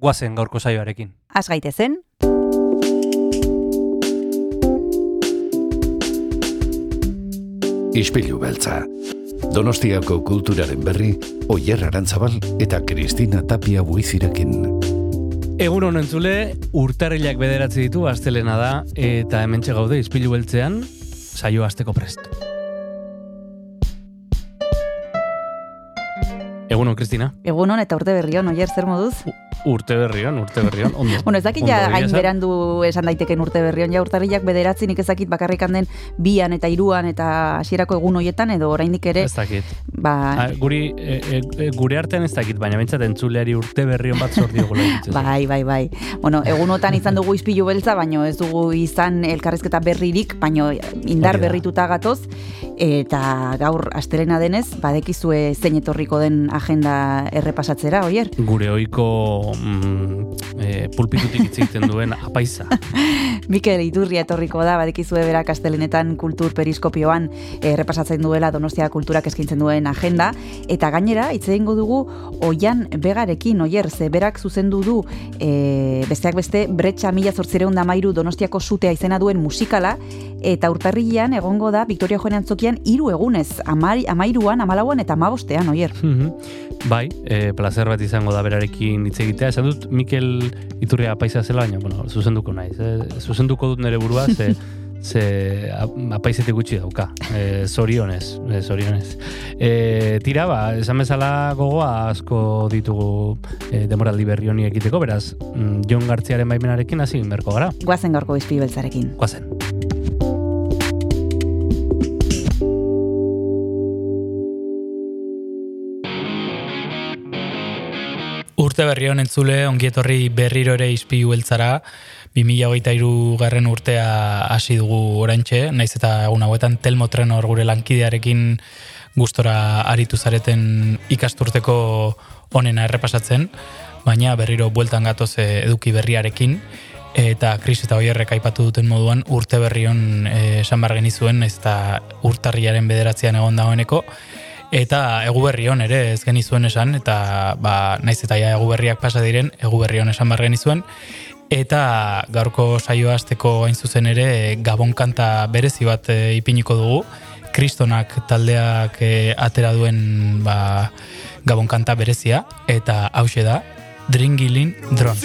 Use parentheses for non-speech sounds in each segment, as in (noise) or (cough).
guazen gaurko saioarekin. Az gaitezen, Ispilu beltza. Donostiako kulturaren berri, Oyer Arantzabal eta Kristina Tapia buizirekin. Egun honen zule, urtarrilak bederatzi ditu, astelena da, eta hemen gaude izpilu beltzean, saio azteko prest. Egunon, Kristina. egunon eta urte berrion, oier zer moduz? Urte berrion, urte berrion, ondo. Bueno, ez dakit ja hain berandu esan daiteken urte berrion, ja urtarrilak bederatzi nik ezakit bakarrikan den bian eta iruan eta hasierako egun hoietan edo oraindik ere, Ez dakit. ba, Ah, guri, e, e, e, gure artean ez dakit, baina bintzat entzuleari urte berrion bat zor egiten. (laughs) Bai, bai, bai. Bueno, egunotan izan dugu izpilu beltza, baino ez dugu izan elkarrizketa berririk, baino indar berrituta gatoz, eta gaur astelena denez, badekizue zein etorriko den agenda errepasatzera, oier? Gure oiko mm, e, pulpitutik hitz egiten duen apaiza. (laughs) Mikel Iturria etorriko da, badekizue berak astelenetan kultur periskopioan errepasatzen duela Donostia kulturak eskaintzen duen agenda, eta gainera, hitz egingo dugu oian begarekin, oier, ze berak zuzendu du, e, besteak beste, bretxa mila zortzireun da mairu Donostiako sutea izena duen musikala, eta urtarrilean egongo da Victoria Joan Antzokian hiru egunez, amari, amairuan, amalauan eta amabostean, oier. Mhm. bai, e, placer bat izango da berarekin hitz egitea. Esan dut Mikel Iturria apaiza zela, baina bueno, zuzenduko naiz. Eh? Zuzenduko dut nere burua, ze, (laughs) ze apaizetik gutxi dauka. E, zorionez, e, zorionez. E, tira, ba, esan bezala gogoa asko ditugu e, demoraldi berri honi ekiteko, beraz, mm, Jon Gartziaren baimenarekin hasi berko gara. Guazen gaurko izpi beltzarekin. Guazen. Urte berri honen zule, ongietorri berriro ere izpi beltzara, 2023 garren urtea hasi dugu oraintxe, naiz eta egun hauetan Telmo Trenor gure lankidearekin gustora aritu zareten ikasturteko onena errepasatzen, baina berriro bueltan gatoz eh, eduki berriarekin, eta Kris eta Oierrek aipatu duten moduan urte berri hon eh, esan bar genizuen, naiz eta urtarriaren bederatzean egon dagoeneko, Eta egu berri hon ere ez genizuen esan, eta ba, naiz eta ja egu berriak pasa diren, egu berri hon esan bar genizuen. Eta gaurko saioa azteko hain zuzen ere gabon kanta berezi bat e, ipiniko dugu. Kristonak taldeak e, atera duen ba, gabon kanta berezia, eta hause da, Dringilin Dron.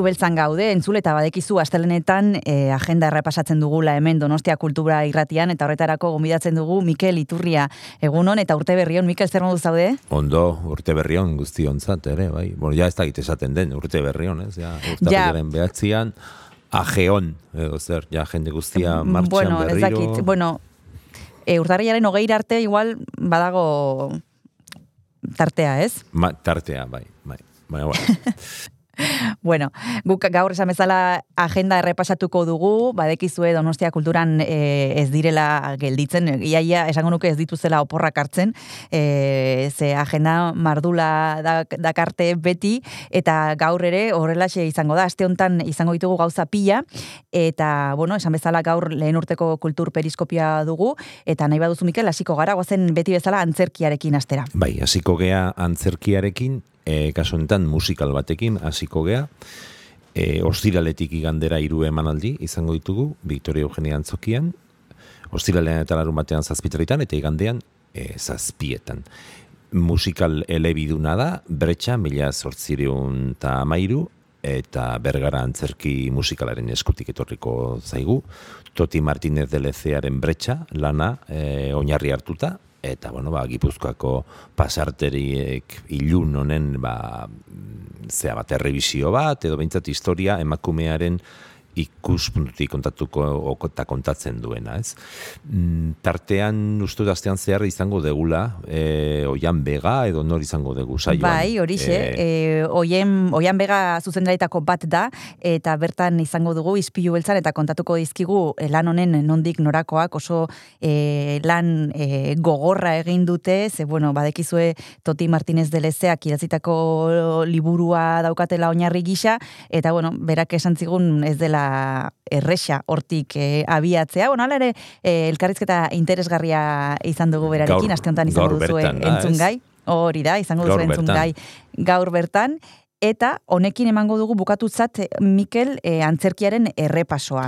Izpilu beltzan gaude, entzule eta badekizu astelenetan e, agenda errepasatzen dugula hemen Donostia Kultura irratian eta horretarako gomidatzen dugu Mikel Iturria egunon eta urte berrion. Mikel, zer modu zaude? Ondo, urte berrion guztionzat ere, bai. Bueno, ja ez da esaten den, urte berrion, ez? Ja, urtarriaren behatzian, ajeon, edo zer, ja, jende guztia martxan bueno, berriro. Ez dakit, bueno, e, urtarriaren hogeir arte igual badago tartea, ez? Ma, tartea, bai, bai. Baina, bueno. (laughs) (laughs) Bueno, guk gaur esan bezala agenda errepasatuko dugu, badekizue Donostia kulturan e, ez direla gelditzen, iaia esango nuke ez dituzela oporrak hartzen, e, ze agenda mardula da, dakarte beti, eta gaur ere horrelaxe izango da, aste honetan izango ditugu gauza pila, eta, bueno, esan bezala gaur lehen urteko kultur periskopia dugu, eta nahi baduzu Mikel, hasiko gara, gozen beti bezala antzerkiarekin astera. Bai, hasiko gea antzerkiarekin, e, kasu honetan musikal batekin hasiko gea. E, ostiraletik igandera hiru emanaldi izango ditugu, Victoria Eugenia Antzokian, ostiralean eta larun batean zazpitaritan, eta igandean e, zazpietan. Musikal elebiduna da, bretxa, mila sortzireun eta amairu, eta bergara antzerki musikalaren eskutik etorriko zaigu. Toti Martinez de Lezearen bretxa, lana, e, oinarri hartuta, eta bueno, ba, Gipuzkoako pasarteriek ilun honen ba, zea bat errebizio bat, edo behintzat historia emakumearen ikuspuntutik kontatuko eta kontatzen duena, ez? Mm, tartean, uste daztean zehar izango degula, e, oian bega edo nor izango dugu saioan. Bai, horixe, e, oien, oian bega zuzendaritako bat da, eta bertan izango dugu izpilu beltzan, eta kontatuko dizkigu e, lan honen nondik norakoak oso e, lan e, gogorra egin dute, ze, bueno, badekizue Toti Martinez de Lezeak idatzitako liburua daukatela oinarri gisa, eta, bueno, berak esan zigun ez dela erresa hortik e, abiatzea. Bueno, ala ere, e, elkarrizketa interesgarria izan dugu berarekin, aste honetan izango duzu entzun gai. Hori da, izango duzu entzun gai gaur bertan. Eta honekin emango dugu bukatutzat Mikel e, antzerkiaren errepasoa.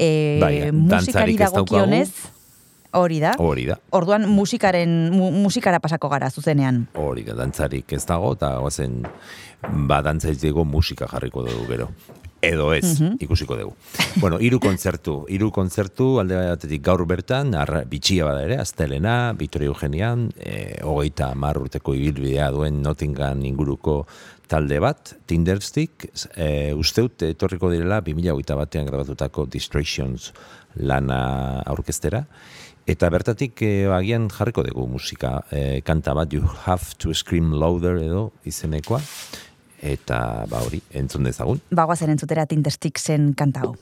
E, bai, musikari dagokionez, Hori da. Hori da. Orduan musikaren mu, musikara pasako gara zuzenean. Hori da, dantzarik ez dago eta goazen ba dantzaitego musika jarriko dugu gero edo ez, ikusiko dugu. bueno, hiru kontzertu, hiru kontzertu alde batetik gaur bertan, arra, bitxia bada ere, Aztelena, Victoria Eugenian, e, hogeita mar urteko ibilbidea duen Nottingham inguruko talde bat, Tinderstick, e, usteut etorriko direla 2008 batean grabatutako Distractions lana aurkestera, Eta bertatik e, agian jarriko dugu musika e, kanta bat, You Have to Scream Louder edo izenekoa eta ba hori entzun dezagun. Bagoazen entzutera Tindersticksen kanta hau.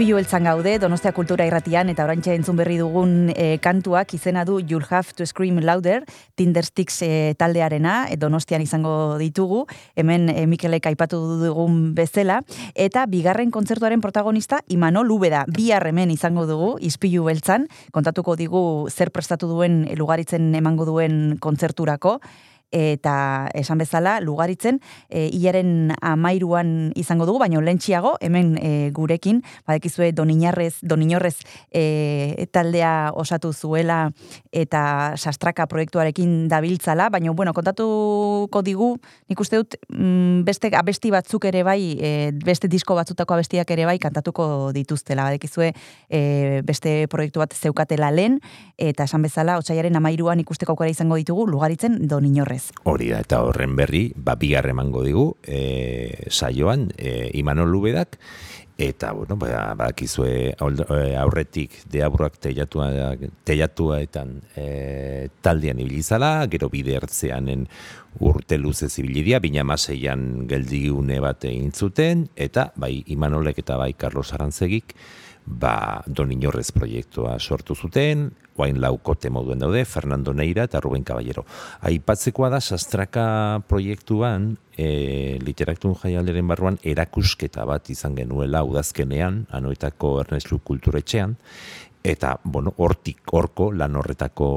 Izpilu beltzan gaude, Donostia Kultura irratian, eta orantxe entzun berri dugun e, kantuak izena du You'll Have to Scream Louder, Tindersticks e, taldearena, e, Donostian izango ditugu, hemen e, Mikelek aipatu dugun bezala, eta bigarren kontzertuaren protagonista Imanol Lubeda, bi hemen izango dugu, Izpilu beltzan, kontatuko digu zer prestatu duen lugaritzen emango duen kontzerturako, eta esan bezala lugaritzen e, hilaren amairuan izango dugu, baina lentxiago hemen e, gurekin, badekizue Doniñarrez, Doniñorrez e, taldea osatu zuela eta sastraka proiektuarekin dabiltzala, baina bueno, kontatuko digu, nik uste dut mm, beste abesti batzuk ere bai, e, beste disko batzutako abestiak ere bai kantatuko dituztela, badekizue e, beste proiektu bat zeukatela lehen, eta esan bezala, otxaiaren amairuan ikusteko aukera izango ditugu, lugaritzen Doniñorrez. Hori da, eta horren berri, ba, bigar emango digu, e, saioan, e, Imanol Lubedak, eta, bueno, ba, badakizue aul- e, aurretik deaburrak teiatua, teiatuetan e, taldean ibilizala, gero bide ertzeanen urte luze zibilidia, bina maseian geldiune bat egin zuten, eta bai Imanolek eta bai Carlos Arantzegik, ba, Don Inorrez proiektua sortu zuten, oain laukote moduen daude, Fernando Neira eta Ruben Caballero. Aipatzekoa da, sastraka proiektuan, e, literatun jaialderen barruan, erakusketa bat izan genuela udazkenean, anoetako Ernest kulturetxean, eta, bueno, hortik horko lan horretako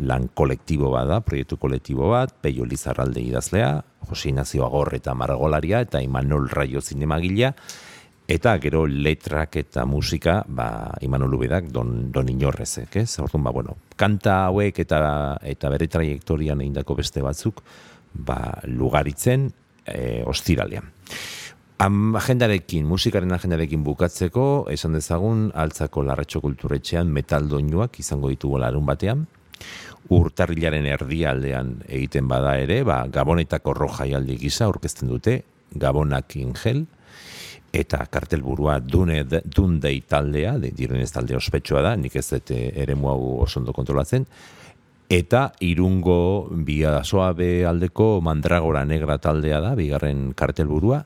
lan kolektibo bat da, proiektu kolektibo bat, Peio Lizarralde idazlea, Jose Ignacio Agor eta Margolaria, eta Imanol Raio zinemagilea, Eta gero letrak eta musika, ba, Imanol Lubedak, don, don inorrezek, ez? Orduan, ba, bueno, kanta hauek eta eta bere trajektorian egindako beste batzuk, ba, lugaritzen e, ostiralean. Am, agendarekin, musikaren agendarekin bukatzeko, esan dezagun, altzako larratxo kulturetxean metaldoinuak izango ditugu larun batean, urtarrilaren erdialdean egiten bada ere, ba, gabonetako rojaialdi gisa aurkezten dute, gabonak ingel, eta kartelburua dune, dundei taldea, de, direnez talde ospetsua da, nik ez dut ere hau osondo kontrolatzen, eta irungo bia soabe aldeko mandragora negra taldea da, bigarren kartelburua,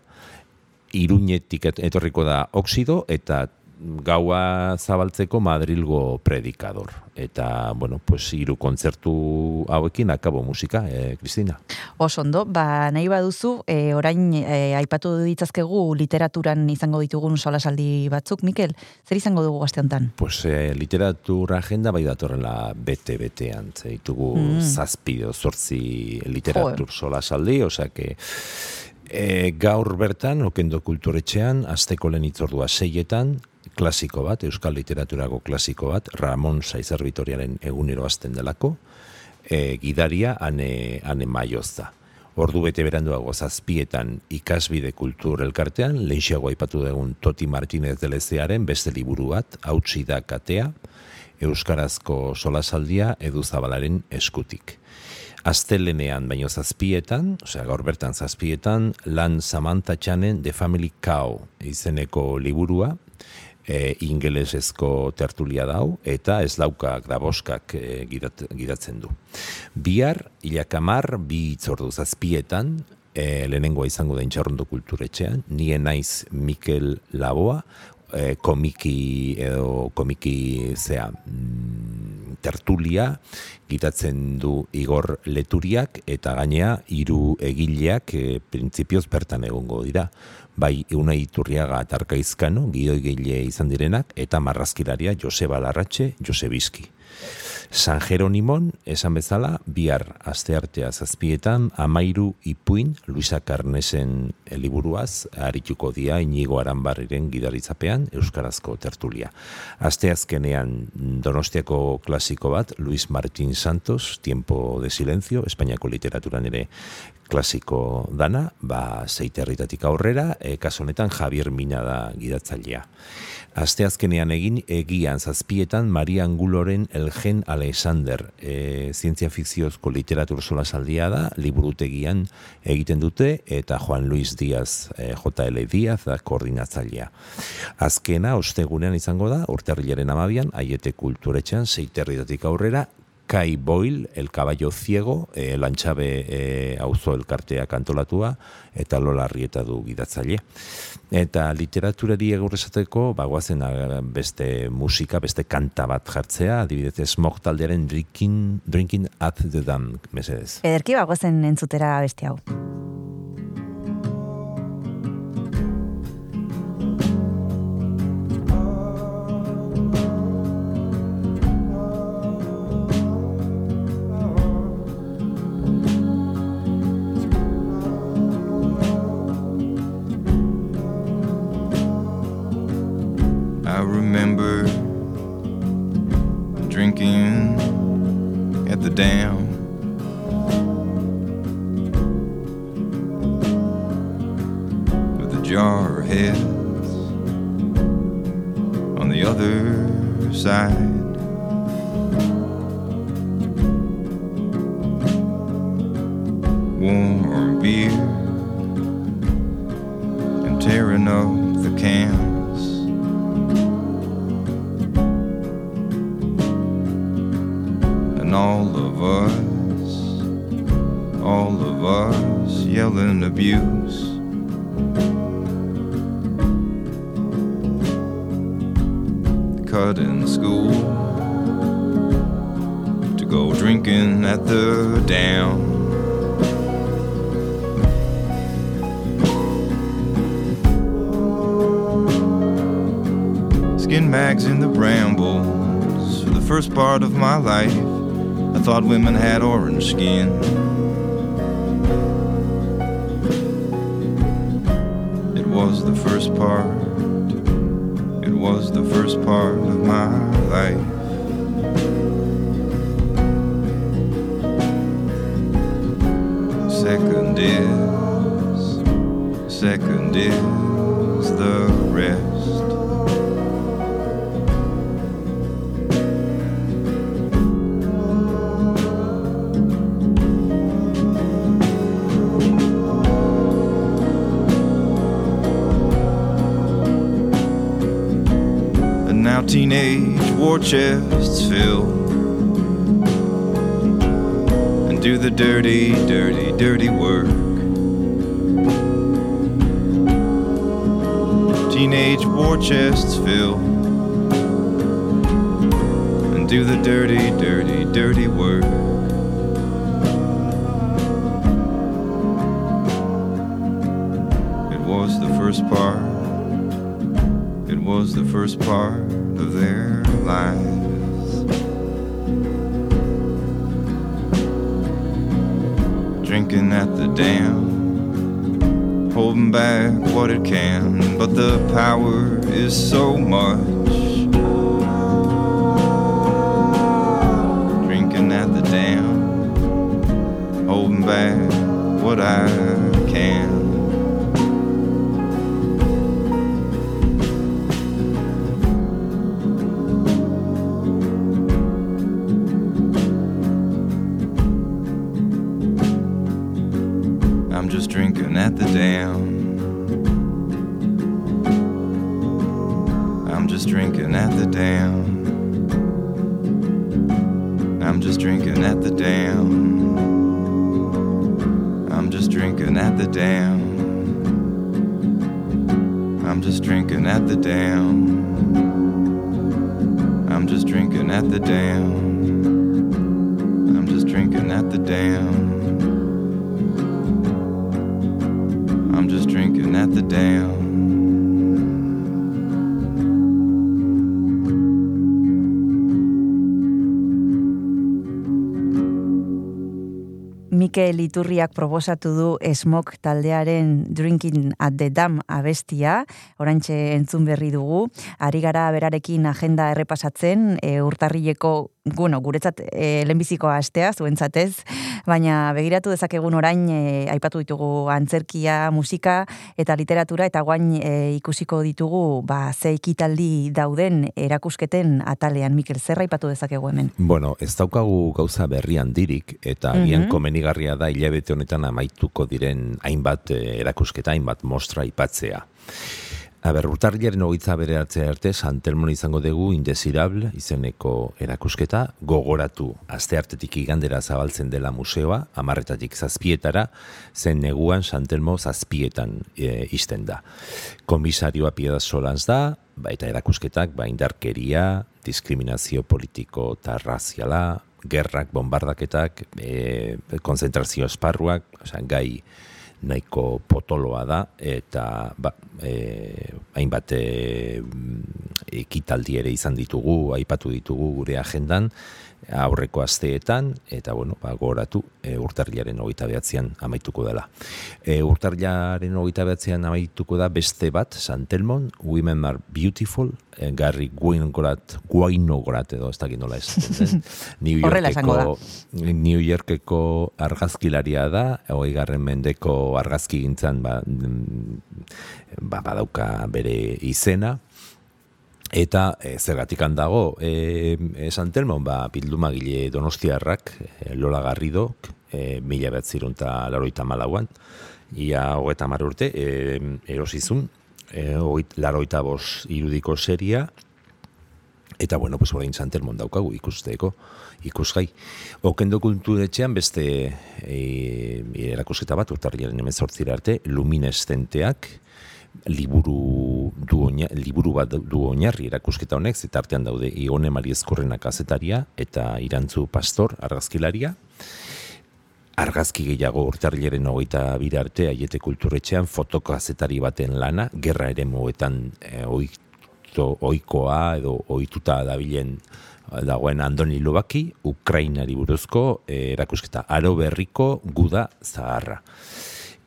iruñetik et- etorriko da oxido, eta gaua zabaltzeko Madrilgo predikador. Eta, bueno, pues, hiru kontzertu hauekin akabo musika, eh, Kristina. Oso ondo, ba, nahi baduzu, e, orain e, aipatu ditzazkegu literaturan izango ditugun solasaldi batzuk, Mikel, zer izango dugu gazte honetan? Pues eh, literatura agenda bai datorrela bete-betean, ditugu Mm. zazpi edo zortzi literatur sola saldi, osea que e, gaur bertan, okendo kulturetxean, azteko lehen itzordua seietan, klasiko bat, euskal literaturako klasiko bat, Ramon Saizar Vitoriaren egunero azten delako, e, gidaria ane, ane maioz da. Ordu bete beranduago zazpietan ikasbide kultur elkartean, lehenxiago aipatu dugun Toti Martinez de Lezearen beste liburu bat, hautsi da katea, Euskarazko solasaldia edu zabalaren eskutik. Astelenean, baino zazpietan, osea gaur bertan zazpietan, lan Samantha Chanen The Family Cow izeneko liburua, e, ingelesezko tertulia dau, eta ez laukak da boskak e, gidat, gidatzen du. Bihar, ilakamar, bi itzordu zazpietan, e, lehenengoa izango da intxarrondo kulturetxean, nien naiz Mikel Laboa, e, komiki edo komiki zea mm, tertulia gitatzen du Igor Leturiak eta gainea hiru egileak e, printzipioz bertan egongo dira bai Euna Iturriaga eta Arkaizkano, gidoigile izan direnak, eta marrazkilaria Joseba Larratxe, Josebiski. San Jeronimon, esan bezala, bihar asteartea zazpietan, amairu ipuin, Luisa Karnesen liburuaz, arituko dia inigo aranbarriren gidaritzapean, Euskarazko tertulia. Asteazkenean Donostiako klasiko bat, Luis Martín Santos, Tiempo de Silencio, Espainiako literaturan ere klasiko dana, ba, zeiterritatik aurrera, e, kasu honetan Javier Mina da gidatzailea. Asteazkenean egin egian zazpietan Maria Anguloren Elgen Alexander e, zientzia fikziozko literatur solasaldia da, liburutegian egiten dute, eta Juan Luis Díaz, e, JL Díaz da koordinatzailea. Azkena, ostegunean izango da, urtarrilaren amabian, aiete kulturetxean, zeiterritatik aurrera, Kai Boyle, El Caballo Ciego, e, lantxabe e, auzo elkarteak antolatua, eta Lola Arrieta du gidatzaile. Eta literaturari egur esateko, bagoazen a, beste musika, beste kanta bat jartzea, adibidez, smog taldearen drinking, drinking at the dam, mesedez. Ederki bagozen entzutera beste hau. Dam. With a jar of heads on the other side. Warm beer and tearing up the cans. And all of us, all of us yelling abuse. Cut in school to go drinking at the dam. Skin mags in the brambles for the first part of my life. I thought women had orange skin. It was the first part. It was the first part of my life. Second is, second is the rest. Teenage war chests fill and do the dirty, dirty, dirty work. Teenage war chests fill and do the dirty, dirty, dirty work. It was the first part. It was the first part Drinking at the dam, holding back what it can, but the power is so much. Drinking at the dam, holding back what I Iturriak proposatu du Smok taldearen Drinking at the Dam abestia, orantxe entzun berri dugu, ari gara berarekin agenda errepasatzen, e, urtarrileko, bueno, guretzat e, lehenbizikoa astea, zuentzatez, baina begiratu dezakegun orain, e, aipatu ditugu antzerkia, musika eta literatura, eta guain e, ikusiko ditugu, ba, ze ekitaldi dauden erakusketen atalean, Mikel, zer aipatu dezakegu hemen? Bueno, ez daukagu gauza berri handirik, eta agian Mhm. komenigarria da hilabete honetan amaituko diren hainbat eh, erakusketa, hainbat mostra aipatzea. Aber, urtarriaren hogeita bere hartzea arte, Santelmon izango dugu Indesirable izeneko erakusketa, gogoratu aste hartetik igandera zabaltzen dela museoa, amarretatik zazpietara, zen neguan Santelmo zazpietan e, izten da. Komisarioa Piedad Solans da, baita erakusketak, ba, indarkeria, diskriminazio politiko eta raziala, gerrak, bombardaketak, e, konzentrazio esparruak, osea, gai nahiko potoloa da eta ba, e, hainbat e, ekitaldi ere izan ditugu, aipatu ditugu gure agendan aurreko asteetan eta bueno, ba, gogoratu e, urtarrilaren hogeita behatzean amaituko dela. E, urtarrilaren hogeita behatzean amaituko da beste bat, Santelmon, Women Are Beautiful, e, Garri Guinogorat, Guinogorat edo ez dakit nola ez. (laughs) New. Yorkeko, New Yorkeko argazkilaria da, hogei garren mendeko argazki gintzan ba, mm, ba, badauka bere izena, Eta e, zergatik handago, e, e, Santelmon, ba, bildumagile donostiarrak, e, Lola Garrido, e, mila behatzirun eta laroita malauan, ia hogeita mar urte, e, erosizun, e, hogeita, laroita bos irudiko seria, eta bueno, pues orain Santelmon daukagu ikusteko, ikusgai. Okendo kulturetxean beste e, erakusketa bat, urtarriaren hemen sortzira arte, luminestenteak, liburu du oina, liburu bat du oinarri erakusketa honek eta artean daude Ione Mari Ezkurrena kazetaria eta Irantzu Pastor argazkilaria. Argazki gehiago urtarrilaren hogeita bira arte aiete kulturretxean fotokazetari baten lana gerra ere moetan e, oito, oikoa edo oituta dabilen dagoen Andoni Lubaki Ukrainari buruzko e, erakusketa. Aro berriko guda zaharra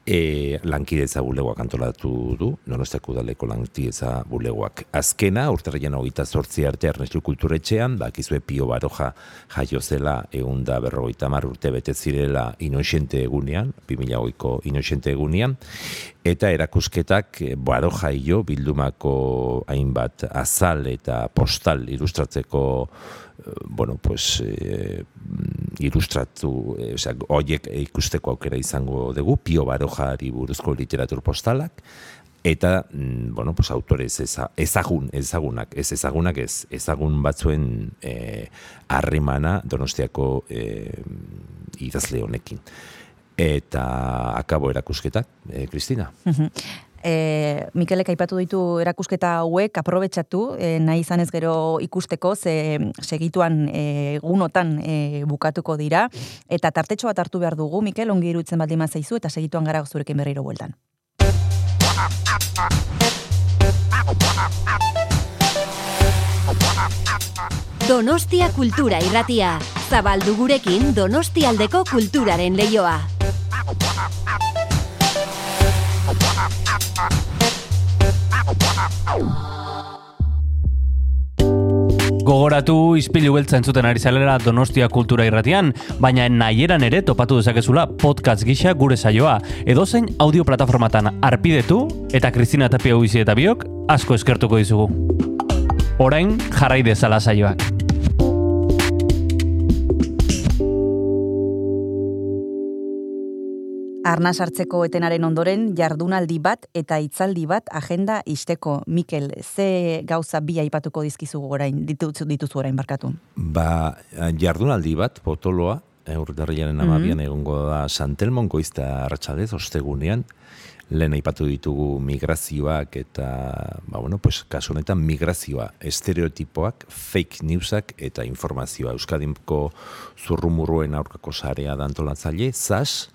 e, lankidetza bulegoak antolatu du, donostiako udaleko lankidetza bulegoak. Azkena, urtarrian hogeita sortzi arte Ernestu Kulturetxean, bakizue Pio Baroja jaio zela egun da berrogeita mar urte bete zirela inoxente egunean, 2008ko inoxente egunean, eta erakusketak eh, Baroja io bildumako hainbat azal eta postal ilustratzeko bueno, pues, e, ilustratu, e, osea, oiek ikusteko aukera izango dugu, Pio Barojari buruzko literatur postalak, eta, mm, bueno, pues, autorez ezagun, ezagunak, ez ezagunak ez, ezagun batzuen e, harrimana donostiako e, idazle honekin. Eta akabo erakusketak, e, Kristina. E, Mikelek aipatu ditu erakusketa hauek aprobetxatu, e, nahi izan ez gero ikusteko, ze segituan e, gunotan e, bukatuko dira, eta tartetxo bat hartu behar dugu, Mikel, ongi irutzen baldin zaizu eta segituan gara zurekin berriro bueltan. Donostia kultura irratia. Zabaldu gurekin Donostialdeko kulturaren leioa. Gogoratu izpilu beltza entzuten ari zalera Donostia Kultura Irratian, baina nahieran ere topatu dezakezula podcast gisa gure saioa. Edozein audio plataformatan arpidetu eta Kristina Tapia Uizi eta biok asko eskertuko dizugu. Orain jarrai dezala saioak. Arna sartzeko etenaren ondoren jardunaldi bat eta hitzaldi bat agenda isteko. Mikel, ze gauza bi aipatuko dizkizugu orain, dituzu, dituzu orain barkatu? Ba, jardunaldi bat, potoloa, urtarriaren mm amabian egongo da Santelmon goizta arratsalez ostegunean, lehen aipatu ditugu migrazioak eta, ba, bueno, pues, kasu honetan migrazioa, estereotipoak, fake newsak eta informazioa. Euskadimko zurrumurruen aurkako sarea da antolatzaile, ZAS,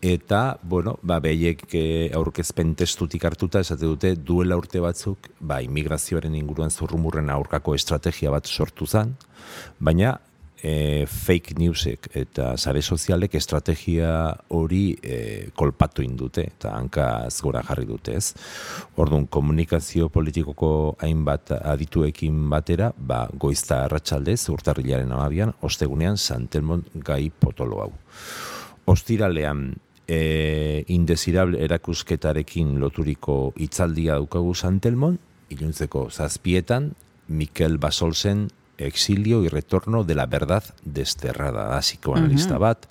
eta, bueno, ba, behiek e, aurkezpen testutik hartuta, esate dute, duela urte batzuk, ba, immigrazioaren inguruan zurrumurren aurkako estrategia bat sortu zen, baina e, fake newsek eta sare sozialek estrategia hori e, kolpatu indute, eta hanka gora jarri dute, ez? Orduan, komunikazio politikoko hainbat adituekin batera, ba, goizta arratsaldez urtarrilaren amabian, ostegunean, Santelmon gai potolo hau. Ostiralean, e, indesirable erakusketarekin loturiko hitzaldia daukagu Santelmon, iluntzeko zazpietan, Mikel Basolzen exilio y retorno de la verdad desterrada, da psikoanalista bat,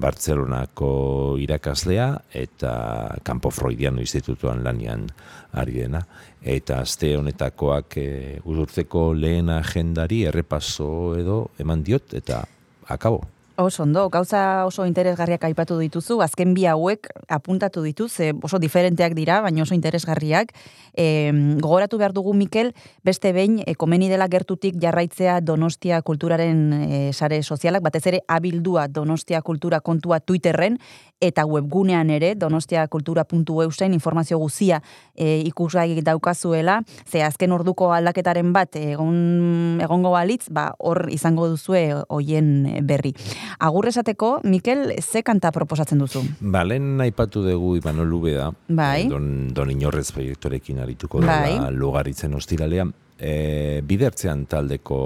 Bartzelonako irakaslea eta Campo Freudiano Institutuan lanian ari dena. Eta aste honetakoak e, urteko lehen agendari errepaso edo eman diot eta akabo. Oso ondo, gauza oso interesgarriak aipatu dituzu, azken bi hauek apuntatu dituz, oso diferenteak dira, baina oso interesgarriak. E, gogoratu behar dugu, Mikel, beste behin, e, komeni dela gertutik jarraitzea Donostia kulturaren e, sare sozialak, batez ere abildua Donostia kultura kontua Twitterren, eta webgunean ere, donostiakultura.eu zen informazio guzia e, ikusgai daukazuela, ze azken orduko aldaketaren bat egon, egongo balitz, ba, hor izango duzue hoien berri. Agur esateko, Mikel, ze kanta proposatzen duzu? Ba, lehen aipatu dugu Imanol Lube da. Bai. Eh, Don, don Inorrez proiektorekin arituko da Bai. lugaritzen ostiralean. E, bidertzean taldeko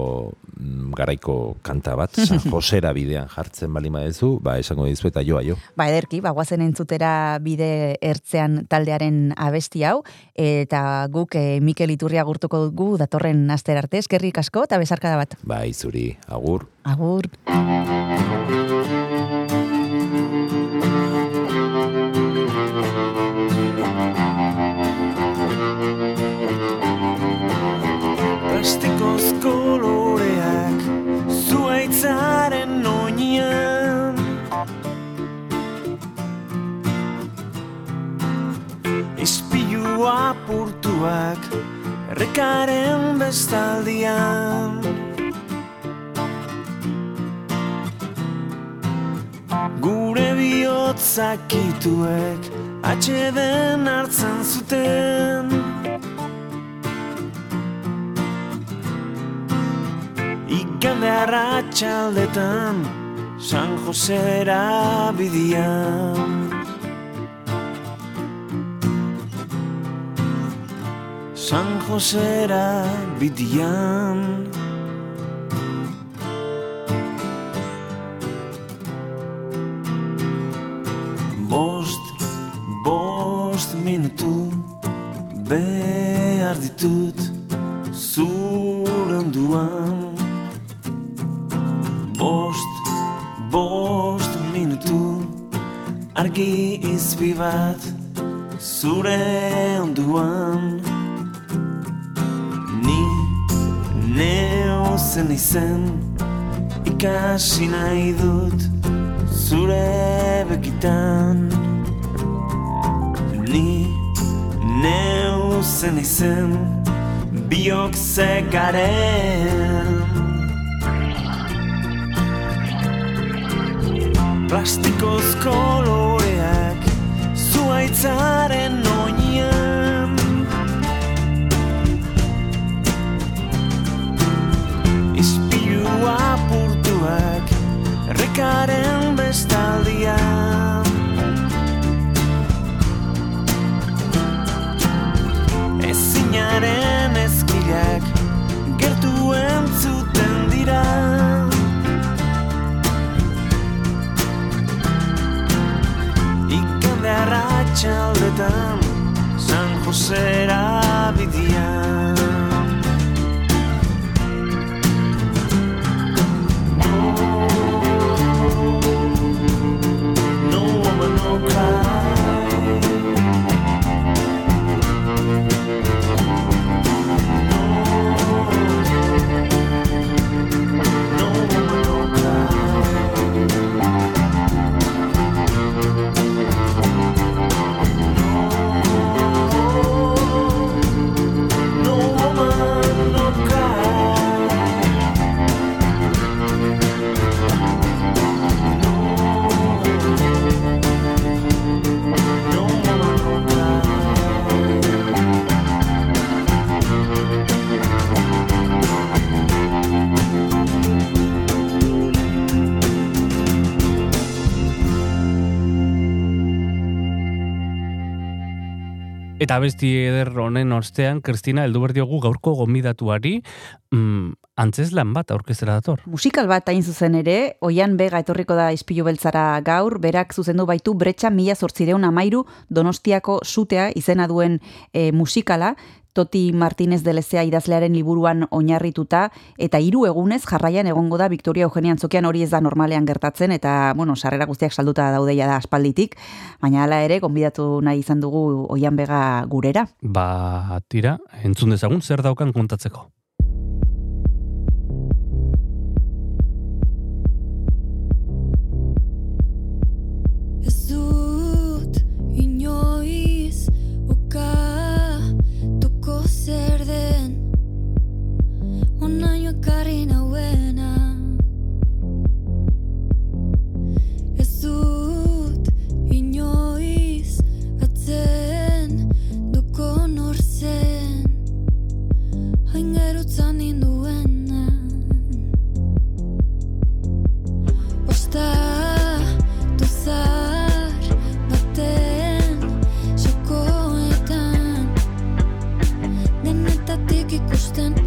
mm, garaiko kanta bat, (laughs) San Josera bidean jartzen bali madezu, ba, esango dizu eta joa jo. Ba, ederki, ba, guazen entzutera bide ertzean taldearen abesti hau, eta guk e, Mikel Iturria gurtuko dugu datorren aster arte, eskerrik asko eta besarkada bat. Bai, zuri, agur. Agur. Apurtuak errekaren bestaldian. Gure bihotzak ituek atxeden hartzen zuten. Igande arratxaldetan San Josera bidian San Josera bidian Bost, bost minutu behar ditut zure onduan. Bost, bost minutu argi izbi bat zure onduan neu zen izen ikasi nahi dut zure begitan. Ni neu zen izen biok zekaren Plastikoz koloreak zuaitzaren oinean apurtuak errekaren bestaldian Eta besti eder honen ostean, Kristina, heldu behar diogu gaurko gomidatuari, mm, antzeslan bat aurkezera dator. Musikal bat hain zuzen ere, oian bega etorriko da izpilu beltzara gaur, berak zuzendu baitu bretxa mila zortzireun amairu donostiako sutea izena duen e, musikala, Toti Martínez de Lezea idazlearen liburuan oinarrituta eta hiru egunez jarraian egongo da Victoria Eugenia Antzokian hori ez da normalean gertatzen eta bueno, sarrera guztiak salduta daudeia da aspalditik, baina hala ere gonbidatu nahi izan dugu Oian Bega gurera. Ba, tira, entzun dezagun zer daukan kontatzeko. Nauena Ez dut inoiz atzen duko nor zen. Tuzar baten Xokoetan Denetatik ikusten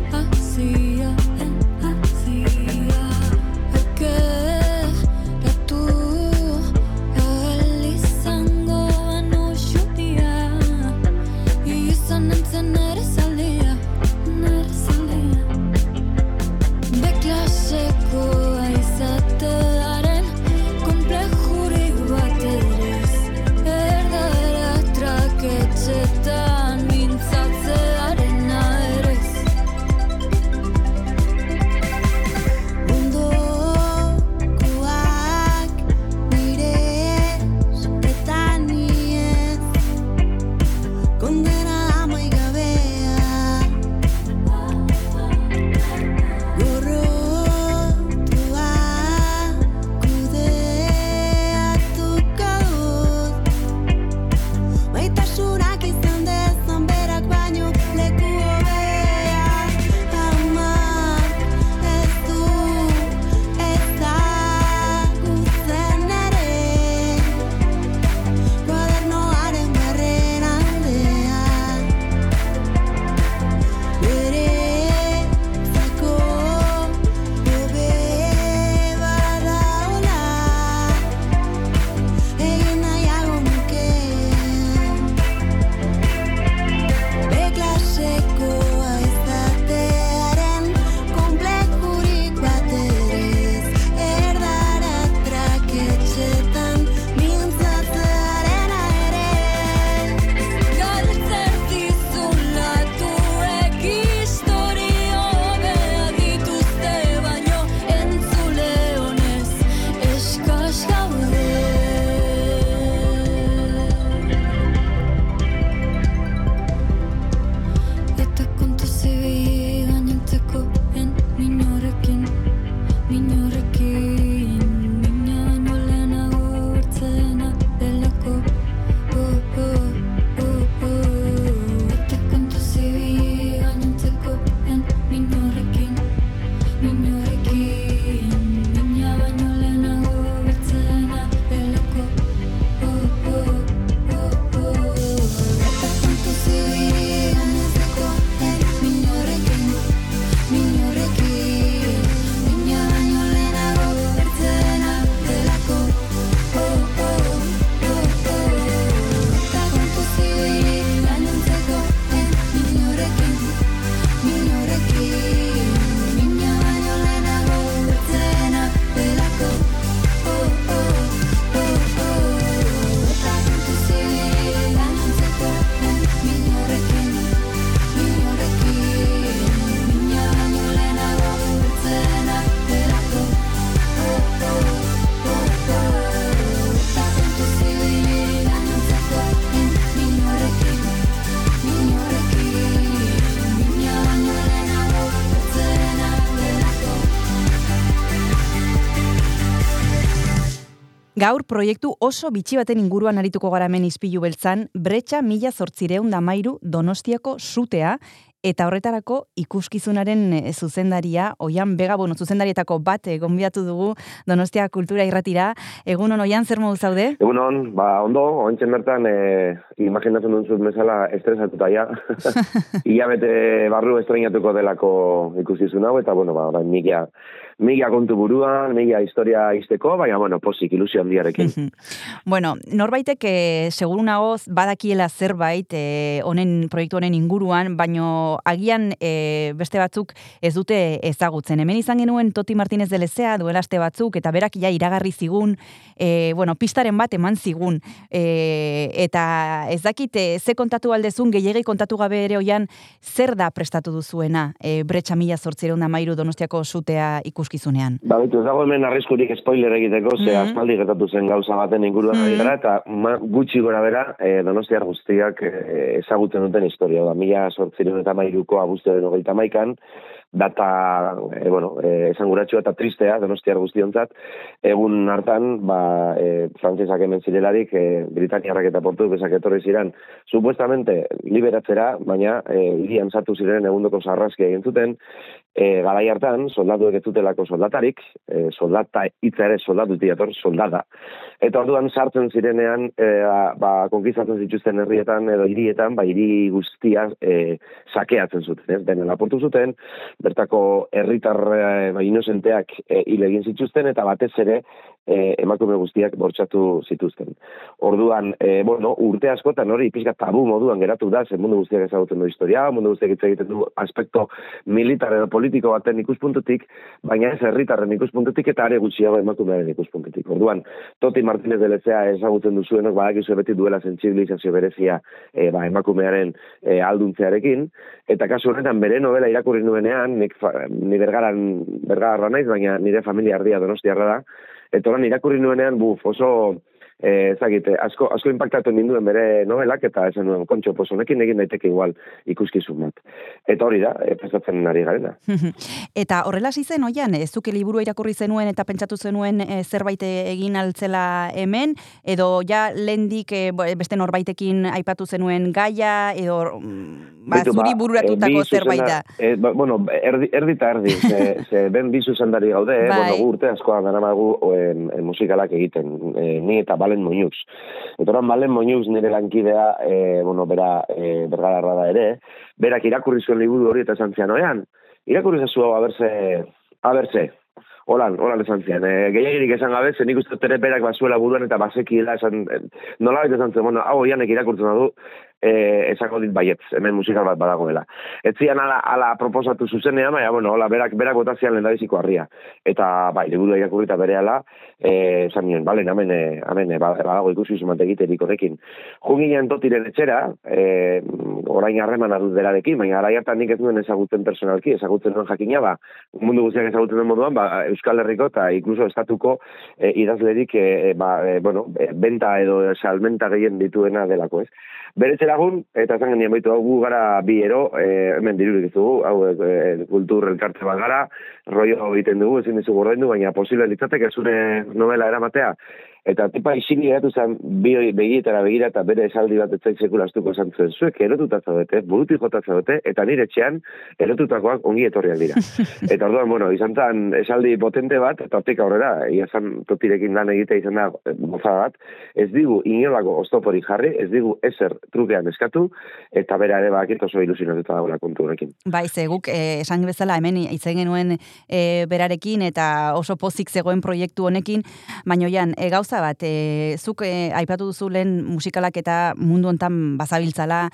Gaur proiektu oso bitxi baten inguruan arituko gara hemen izpilu beltzan, bretxa mila zortzireun damairu donostiako sutea, eta horretarako ikuskizunaren eh, zuzendaria, oian bega, bueno, zuzendarietako bat eh, gonbidatu dugu Donostia Kultura Irratira. Egun on, oian, zer modu zaude? Egun hon, ba, ondo, ointzen bertan, e, imaginatzen duen zut bezala estresatuta ja. (laughs) Ia bete barru estrenatuko delako ikusizun hau, eta, bueno, ba, orain mila, mila kontu buruan, mila historia izteko, baina, bueno, posik, ilusio handiarekin. (laughs) Bueno, norbaitek eh, seguru nagoz badakiela zerbait eh, honen proiektu honen inguruan, baino agian eh, beste batzuk ez dute ezagutzen. Hemen izan genuen Toti Martinez de Lezea duela aste batzuk eta berak ja iragarri zigun, eh, bueno, pistaren bat eman zigun. Eh, eta ez dakit eh, ze kontatu aldezun gehiegi kontatu gabe ere oian zer da prestatu duzuena eh, bretxa mila zortzireun da mairu donostiako sutea ikuskizunean. Ba, bitu, ez dago hemen arriskurik spoiler egiteko, ze Mhm. aspaldi gertatu zen gauza baten inguruan Mhm. gara, eta ma, gutxi gora bera, e, donostiar guztiak e, ezagutzen duten historia. Da, mila sortzireun eta mairuko abuztuaren hogeita maikan, data, e, bueno, e, esanguratsua eta tristea, donostiar guztiontzat, egun hartan, ba, e, frantzesak hemen zirelarik, e, Britaniarrak eta Portugesak etorri ziren, supuestamente liberatzera, baina e, hirian sartu ziren egundoko sarraski egin zuten, e, garai hartan, soldatuek ez soldatarik, e, soldata hitza ere soldatu diator, soldada. Eta orduan sartzen zirenean, e, ba, konkistatzen zituzten herrietan edo hirietan, ba, hiri guztia e, sakeatzen zuten, ez? Denen laportu zuten, bertako herritar e, ba, inozenteak e, hil egin zituzten, eta batez ere e, emakume guztiak bortxatu zituzten. Orduan, e, bueno, urte askotan hori pixka tabu moduan geratu da, zen mundu guztiak ezagutzen du historia, mundu guztiak hitz egiten du aspekto militar edo politiko baten ikuspuntutik, baina ez herritarren ikuspuntutik eta are gutxiago emakumearen ikuspuntutik. Orduan, Toti Martinez de Lezea ezagutzen duzuenok badakizu beti duela sentsibilizazio berezia e, ba, emakumearen e, alduntzearekin, eta kasu honetan bere novela irakurri nuenean, nik, ni bergaran, bergarra naiz, baina nire familia ardia donostiarra da, eta oran irakurri nuenean, buf, oso eh, ezagite, asko, asko impactatu ninduen bere novelak, eta esan nuen, kontxo, pues honekin egin daiteke igual ikuskizun bat. Eta hori da, e, prestatzen ari garena. (laughs) Eta horrela zen, oian, ez zuke liburua irakurri zenuen eta pentsatu zenuen eh, zerbait egin altzela hemen, edo ja lehendik eh, bo- beste norbaitekin aipatu zenuen gaia, edo mm, ba, Beitu, zuri eh, bururatutako bi zerbait da. eh, ba, bueno, erdi, erdi eta erdi, ze, (laughs) ze ben bi zuzendari gaude, eh? Bai. bueno, gu urte askoan gara magu musikalak egiten, eh, ni eta Balen Moñuz. Eta oran Balen Moñuz nire lankidea, eh, bueno, bera eh, bergararra da ere, berak irakurri zuen liburu hori eta esan zian, oean, irakurri zazu hau, aberse, aberse, Holan, holan esan zian. E, gehiagirik esan gabe, zen nik uste berak basuela buruan eta basekiela esan, e, nola esan zen, bueno, hau oianek irakurtzen du, e, esako dit baietz, hemen musikal bat badagoela. Ez zian ala, ala proposatu zuzenean, baina, bueno, hola, berak, berak bota zian lehendabiziko harria. Eta, bai, liburu irakurri eta bere ala, e, esan nien, bale, hemen, hemen, e, badago ikusi zumat egiterik horrekin. Jungian totiren etxera, e, orain harreman adut berarekin, baina gara hartan nik ez nuen ezagutzen personalki, ezagutzen nuen jakina, ba, mundu guztiak ezagutzen den moduan, ba, Euskal Herriko eta inkluso estatuko e, idazlerik, e, ba, e, bueno, benta edo salmenta gehien dituena delako, ez? Beretze lagun, eta esan genien baitu, hau gu gara bi ero, e, hemen dirurik ez dugu, hau e, kultur elkarte bat gara, rollo egiten dugu, ezin dizu gordaindu, baina posible litzateke zure novela eramatea, Eta tipa isini geratu zen bi begietara begira eta bere esaldi bat etzai sekulastuko esan zuen. Zuek erotuta zaudete, burutik jota zaudete, eta nire etxean erotutakoak ongi etorriak dira. (laughs) eta orduan, bueno, izan zen esaldi potente bat, eta hortik aurrera, ia zan totirekin lan egite izan da eh, gozada bat, ez digu inolako oztoporik jarri, ez digu ezer trukean eskatu, eta bera ere bakit oso ilusionatuta dagoela kontu honekin. Bai, ze guk eh, esan bezala hemen egin genuen eh, berarekin eta oso pozik zegoen proiektu honekin, baina jan, e, gauza bat, e, zuk eh, aipatu duzu lehen musikalak eta mundu hontan bazabiltzala,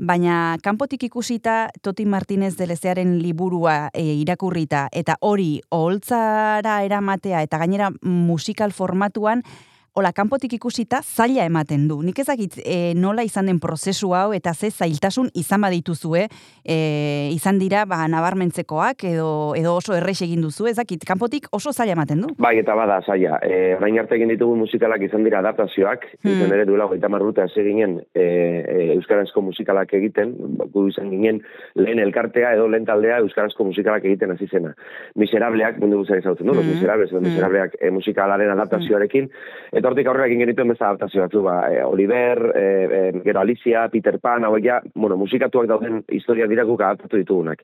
baina kanpotik ikusita Toti Martinez de Lezearen liburua e, irakurrita eta hori oholtzara eramatea eta gainera musikal formatuan Ola, kanpotik ikusita zaila ematen du. Nik ezakit e, nola izan den prozesu hau eta ze zailtasun izan badituzue, e, izan dira ba, nabarmentzekoak edo, edo oso errex egin duzu, ezakit, kanpotik oso zaila ematen du. Bai, eta bada, zaila. E, orain arte egin ditugu musikalak izan dira adaptazioak, Hmm. izan ere duela goita marruta hasi ginen e, e, Euskarazko musikalak egiten, gu izan ginen lehen elkartea edo lehen taldea Euskarazko musikalak egiten hasi zena. Miserableak, mundu guztiak ezautzen du, los Hmm. miserables, edo Hmm. miserableak e, musikalaren adaptazioarekin, Eta hortik aurrera egin genituen beza adaptazio batzu, ba, e, Oliver, e, e, gero Alicia, Peter Pan, hauek ja, bueno, musikatuak dauden historia dira guk adaptatu ditugunak.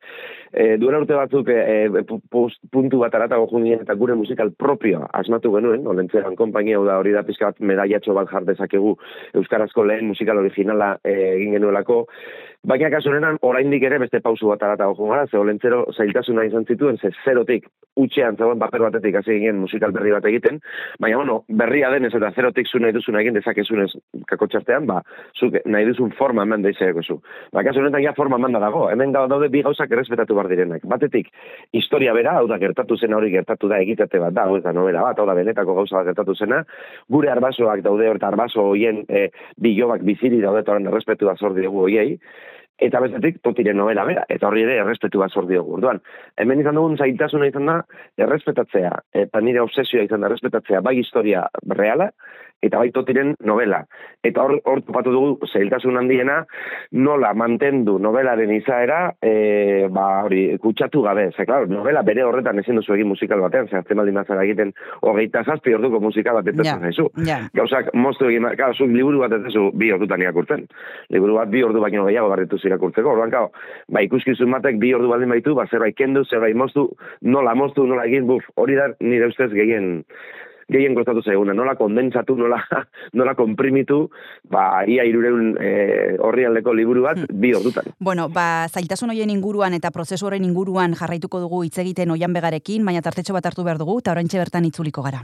E, duela urte batzuk e, post- puntu bat aratago jundien eta gure musikal propioa asmatu genuen, olentzeran konpainia hau da hori da pizka bat medaiatxo bat jar dezakegu Euskarazko lehen musikal originala egin genuelako, Baina kasu honetan, oraindik ere beste pausu bat aratago joan gara, ze olentzero zailtasuna izan zituen, ze zerotik utxean zegoen paper batetik hasi ginen musikal berri bat egiten, baina bueno, berria denez eta zerotik zu nahi duzuna egin dezakezunez kakotxartean, ba, zuk nahi duzun forma eman deizeko zu. Ba, kasu honetan ja forma eman da dago, hemen da daude bi gauzak errespetatu behar direnak. Batetik, historia bera, hau da gertatu zena hori gertatu da egitate bat da, hau da novela bat, hau da benetako gauza bat gertatu zena, gure arbasoak daude eta arbaso hoien e, bilobak biziri daude eta horren errespetu bat zor diogu hoiei, eta bestetik totiren novela bera, eta horri ere errespetu bat zor diogu. Orduan, hemen izan dugun zaitasuna izan da, errespetatzea, eta nire obsesioa izan da errespetatzea bai historia reala, eta bai totiren novela. Eta hor, hor topatu dugu zailtasun handiena, nola mantendu novelaren izaera, e, ba, hori, kutsatu gabe. Ze, claro, novela bere horretan ezin duzu egin musikal batean, ze azten baldin bazara egiten hogeita zazpi orduko musikal bat etetzen zaizu. ja. Gauzak moztu egin, claro, liburu bat duzu bi ordutan irakurtzen. Liburu bat bi ordu baino gehiago garritu irakurtzeko. Orduan, claro, ba, ikuskizun batek bi ordu baldin baitu, ba, zerbait kendu, zerbait moztu, nola moztu, nola egin, buf, hori da nire ustez gehien gehien kostatu zaiguna, nola kondentsatu, nola, (laughs) nola komprimitu, ba, ia irureun e, horri aldeko liburu bat, bi ordutan. Bueno, ba, zailtasun horien inguruan eta prozesu horren inguruan jarraituko dugu hitz egiten oian begarekin, baina tartetxo bat hartu behar dugu, eta oraintxe bertan itzuliko gara.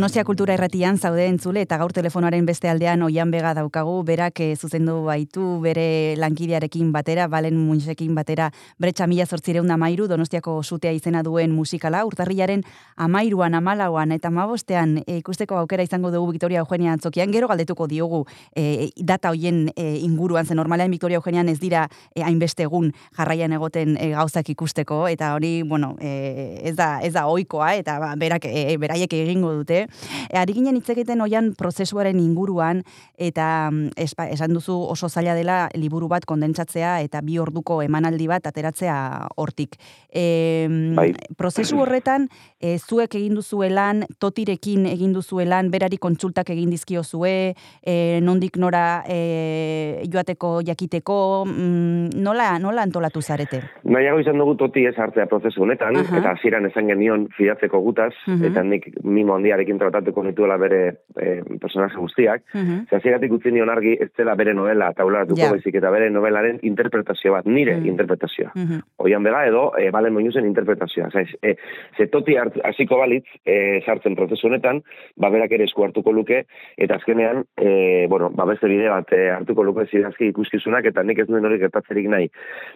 Donostia Kultura Erratian zaude entzule eta gaur telefonoaren beste aldean oian bega daukagu, berak eh, zuzendu baitu bere lankidearekin batera, balen munsekin batera, bretxa mila zortzireun amairu, Donostiako sutea izena duen musikala, urtarrilaren amairuan, amalauan eta mabostean e, ikusteko aukera izango dugu Victoria Eugenia antzokian, gero galdetuko diogu e, data hoien e, inguruan, zen normalean Victoria Eugenian ez dira e, hainbeste egun jarraian egoten e, gauzak ikusteko, eta hori, bueno, e, ez da, ez da oikoa, eta ba, berak, e, beraiek egingo dute. E, ari ginen hitz egiten oian prozesuaren inguruan, eta mm, espa, esan duzu oso zaila dela liburu bat kondentsatzea eta bi orduko emanaldi bat ateratzea hortik. E, Bai. prozesu horretan, e, zuek egin duzuelan, totirekin egin duzuelan, berari kontsultak egin dizkiozue, e, nondik nora e, joateko jakiteko, mm, nola, nola antolatu zarete? Nahiago izan dugu toti ez hartzea prozesu honetan, Aha. eta hasieran esan genion fidatzeko gutaz, Mhm. eta nik mimo handiarekin tratatuko nituela bere e, personaje guztiak, Mhm. Ze hasieratik utzi nion argi ez dela bere novela taularatuko Ja. baizik eta bere novelaren interpretazio bat, nire Mhm. interpretazioa. Mhm. Oian bega edo e, balen moinuzen interpretazioa. Osa, e, ze toti hasiko balitz e, sartzen prozesu honetan, ba berak ere esku hartuko luke, eta azkenean, e, bueno, ba beste bide bat e, hartuko luke zidazki ikuskizunak, eta nik ez nuen hori gertatzerik nahi.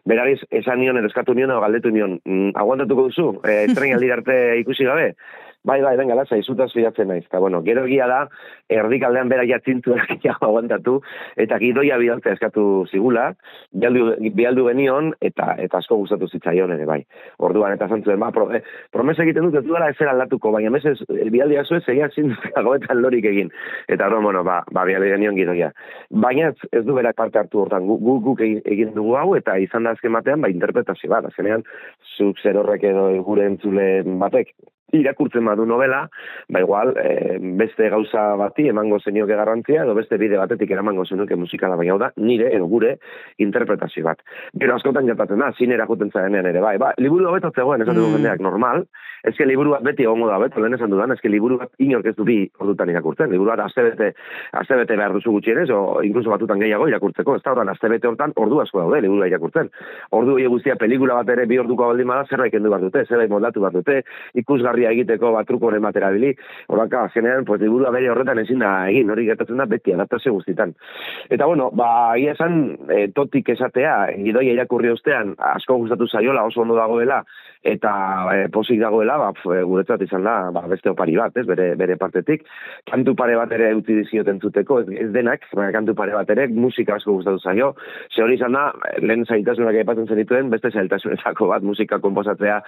Berariz, esan nion, eskatu nion, galdetu nion, mm, aguantatuko duzu, e, tren aldi arte ikusi gabe? Bai, bai, venga, latza, izutaz fidatzen naiz. Eta, bueno, gero egia da, erdikaldean bera jatzintu (laughs) aguantatu, eta gidoia bidaltzea eskatu zigula, bialdu, bialdu genion, eta eta asko gustatu zitzaion ere, bai. Orduan, eta zantzuen, ba, pro, eh, promesa egiten dut, ez duela ezer aldatuko, baina mesez, eh, bialdia zuen, zeia zindukagoetan lorik egin. Eta, orduan, bueno, ba, ba bialdu genion gidoia. Baina ez, du berak parte hartu hortan, gu, gu, guk egin- dugu hau, eta izan da azken batean, ba, interpretazio bat, azkenean, zuk zer horrek edo gure entzule batek irakurtzen badu novela, ba igual, e, beste gauza bati emango zenioke garrantzia, edo beste bide batetik eramango zenuke musikala, baina hau da, nire, edo gure, interpretazio bat. Gero askotan gertatzen da, zinera juten zarenean ere, bai, ba, liburu hobeto zegoen, esan dugu Mm. jendeak, normal, ezke liburu bat beti egongo da, beto, lehen esan dudan, ezke liburu bat inork ez du bi ordutan irakurtzen, liburu bat astebete, astebete behar duzu gutxienez, o inkluso batutan gehiago irakurtzeko, ez da horren, astebete hortan ordu asko daude, liburua irakurtzen. Ordu hori guztia pelikula bat ere bi orduko baldin bada, zerbait kendu behar dute, zerbait moldatu behar dute, ikusgarria egiteko batrukoren batera bili, horaka, azkenean, pues, liburua bere horretan ezin da egin, hori gertatzen da beti adaptazio guztitan. Eta bueno, ba, egia esan, e, totik esatea, gidoia irakurri ostean, asko gustatu zaiola, oso ondo dagoela, eta e, posik dagoela, ba, guretzat izan da, ba, beste opari bat, ez, bere, bere partetik. Kantu pare bat ere utzi dizioten zuteko, ez, ez denak, baina kantu pare bat ere, musika asko gustatu zaio. Ze hori izan da, lehen zaitasunak aipatzen zenituen, beste zaitasunetako bat musika komposatzea.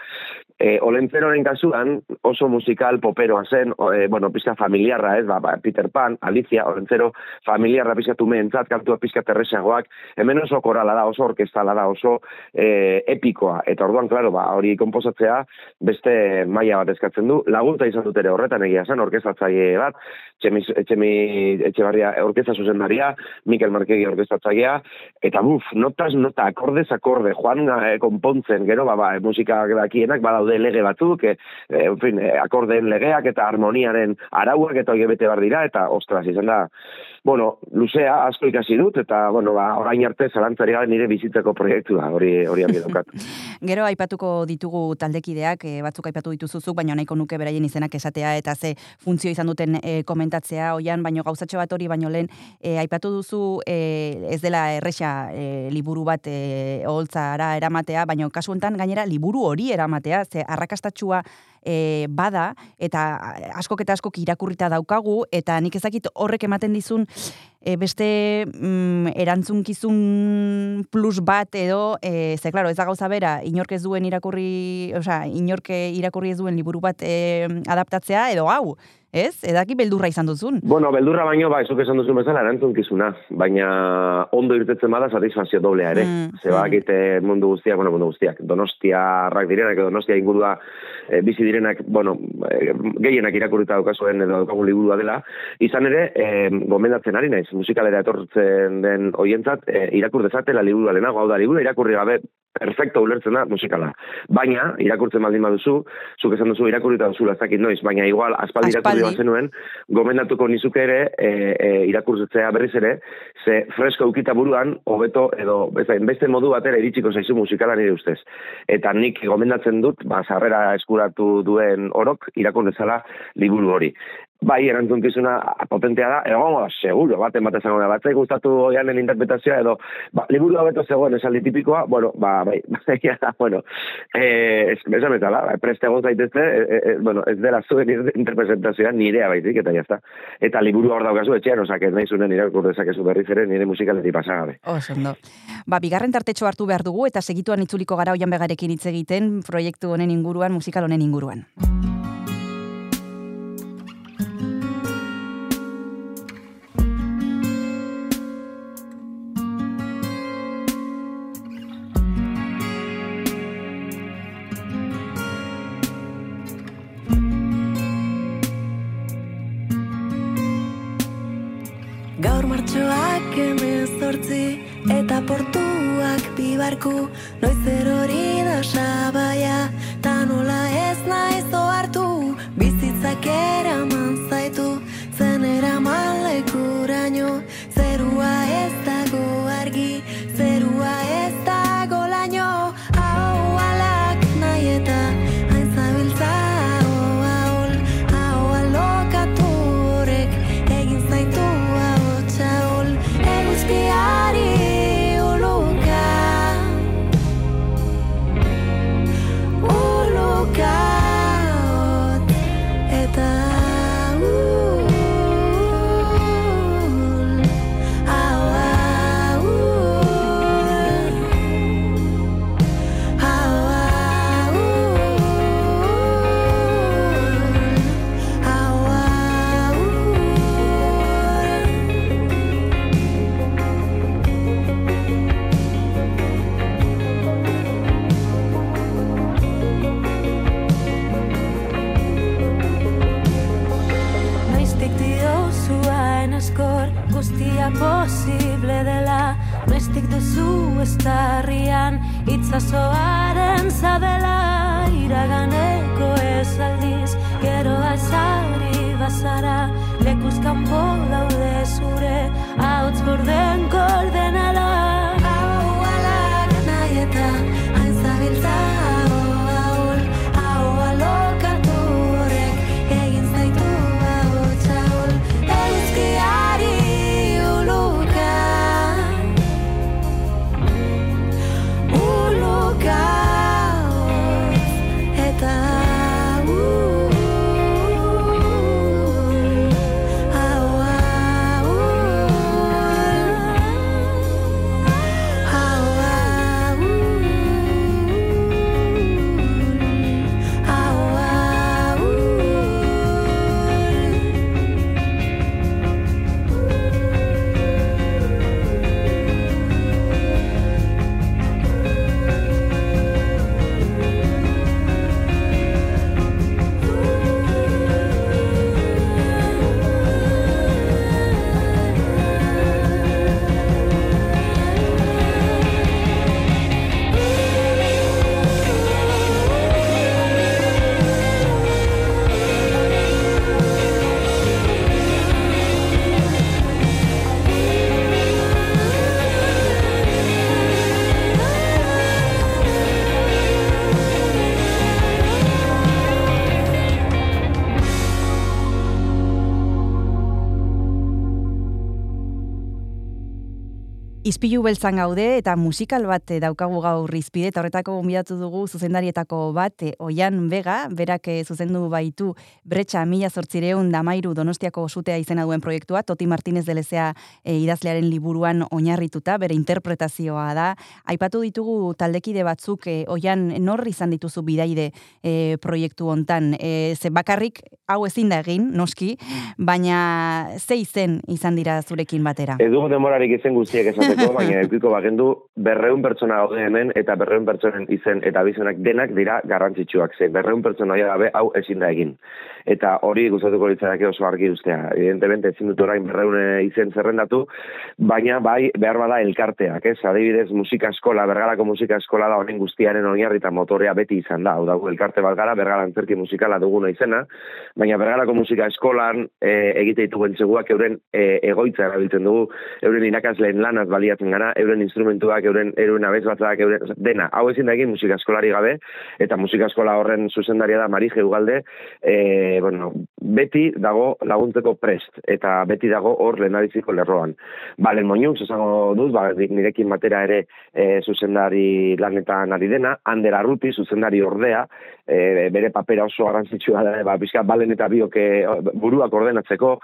E, Olentzeroren kasuan, oso musikal poperoa zen, e, bueno, pizka familiarra, ez, ba, ba, Peter Pan, Alicia, Olentzero, familiarra pizka tumeentzat, kantua pizka terresagoak, hemen oso korala da, oso orkestala da, oso e, epikoa, eta orduan, klaro, ba, hori komposatzea beste maila bat eskatzen du, laguntza izan dut ere horretan egia zen, orkestatzaile bat, Txemi, Txemi Etxebarria orkesta zuzendaria, Mikel Markegi orkestatzailea, eta buf, notas, nota, akordez, akorde, joan eh, konpontzen, gero, ba, ba, musika dakienak, badaude lege batzuk, eh, eh, en fin, eh, akordeen legeak eta harmoniaren arauak eta hori bete bar dira, eta ostras, izan da, bueno, luzea, asko ikasi dut, eta, bueno, ba, orain arte zalantzari gabe nire bizitzeko proiektua, hori, hori argi daukat. (laughs) Gero aipatuko ditugu taldekideak, e, batzuk aipatu dituzuzuk, baina nahiko nuke beraien izenak esatea eta ze funtzio izan duten e, komentatzea oian, baino gauzatxo bat hori baino lehen e, aipatu duzu e, ez dela erresa e, liburu bat e, oholtzara eramatea, baino kasu honetan gainera liburu hori eramatea, ze arrakastatxua e, bada eta askok eta askok irakurrita daukagu eta nik ezakit horrek ematen dizun e, beste mm, erantzunkizun plus bat edo e, ze claro, ez da gauza bera inork ez duen irakurri, osea, inork irakurri ez duen liburu bat e, adaptatzea edo hau, ez? Edaki beldurra izan duzun. Bueno, beldurra baino, ba, esok esan duzun bezala, erantzunkizuna, baina ondo irtetzen bada satisfazio doblea ere. Mm, Ze bakite mundu guztiak, bueno, mundu guztiak, donostiarrak direnak, donostia ingurua e, bizi direnak, bueno, e, gehienak irakurrita daukazuen edo daukagun liburua dela, izan ere, e, gomendatzen ari naiz, musikalera etortzen den hoientzat, e, irakur dezatela liburua lehenago, hau da, liburua irakurri gabe, perfecto ulertzen da musikala. Baina, irakurtzen baldin baduzu, zuk esan duzu irakurrita duzu ez dakit noiz, baina igual aspaldi irakurri Aspaldi. bazenuen, gomendatuko nizuke ere e, e, irakurtzetzea berriz ere, ze fresko ukita buruan, hobeto edo bezain beste modu batera iritsiko zaizu musikala nire ustez. Eta nik gomendatzen dut, ba, sarrera eskuratu duen orok irakur dezala liburu hori. Bai, erantzunkizuna potentea da, egongo da, seguro, baten bat esango da, batzai gustatu oianen interpretazioa, edo, ba, liburu beto zegoen esaldi tipikoa, bueno, ba, bai, (laughs) baina, bueno, eh, es- esan bezala, ba, preste egon zaitezte, e, e, bueno, ez dela zuen (laughs) interpretazioa nirea baizik, eta jazta. Eta liburu hor daukazu etxean, osak, ez nahi zunen irakur dezakezu berriz ere nire musikaletik pasagabe. Oso ondo. Ba, bigarren tartetxo hartu behar dugu eta segituan itzuliko gara oian begarekin hitz egiten proiektu honen inguruan, musikal honen inguruan. Emezortzi eta portuak bibarku. Noiz erori da sabaia ta nola ez naiz Izpilu beltzan gaude eta musikal bat eh, daukagu gaur izpide eta horretako gonbidatu dugu zuzendarietako bat eh, Oian Vega, berak eh, zuzendu baitu bretxa mila zortzireun damairu donostiako sutea izena duen proiektua, Toti Martinez de Lezea eh, idazlearen liburuan oinarrituta, bere interpretazioa da. Aipatu ditugu taldekide batzuk eh, Oian nor izan dituzu bidaide eh, proiektu hontan. Eh, ze bakarrik hau ezin da egin, noski, baina ze izen izan dira zurekin batera? Ez dugu demorarik izen guztiek esateko, baina (laughs) eukiko bagendu berreun pertsona gaude hemen, eta berreun pertsonen izen eta bizenak denak dira garrantzitsuak. Ze berreun pertsona gabe hau ezin da egin. Eta hori gustatuko litzateke oso argi ustea. Evidentemente ezin dut orain berreun eh, izen zerrendatu, baina bai behar bada elkarteak, ez? Adibidez musika eskola, bergarako musika eskola da honen guztiaren oinarri eta motorea beti izan da. Hau dago elkarte bat gara, bergara antzerki musikala duguna izena, baina bergarako musika eskolan e, egite ditugu entzeguak euren e, egoitza erabiltzen dugu, euren irakasleen lanaz baliatzen gara, euren instrumentuak, euren euren abesbatzak, euren dena. Hau ezin da egin musika eskolari gabe eta musika eskola horren zuzendaria da Marije Ugalde, e, bueno, beti dago laguntzeko prest, eta beti dago hor lehenabiziko lerroan. Balen Moñux, esango dut, ba, nirekin batera ere e, zuzendari lanetan ari dena, Ander Arruti, zuzendari ordea, e, bere papera oso garrantzitsua da, ba, pixka, balen eta biok e, buruak ordenatzeko,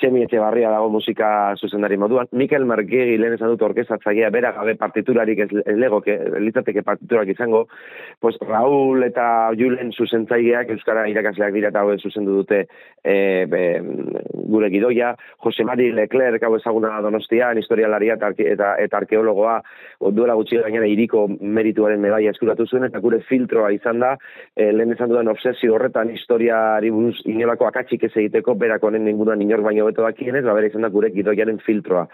txemi etxe barria dago musika zuzendari moduan, Mikel Margegi lehen esan dut orkestratzailea, bera gabe partiturarik ez, ez lego, litzateke partiturak izango, pues Raúl eta Julen zuzentzaileak Euskara irakasleak dira eta hauek zuzendu dute e, be, gure gidoia, Jose Mari Leclerc hau ezaguna donostian, historialaria eta, arke- eta, eta arkeologoa duela gutxi gainera iriko merituaren medaia eskuratu zuen, eta gure filtroa izan da, e, lehen esan dudan obsesio horretan historiari buruz inolako akatsik ez egiteko, berak honen inguruan inor baino beto dakienez, ba, bera izan da gure gidoiaren filtroa.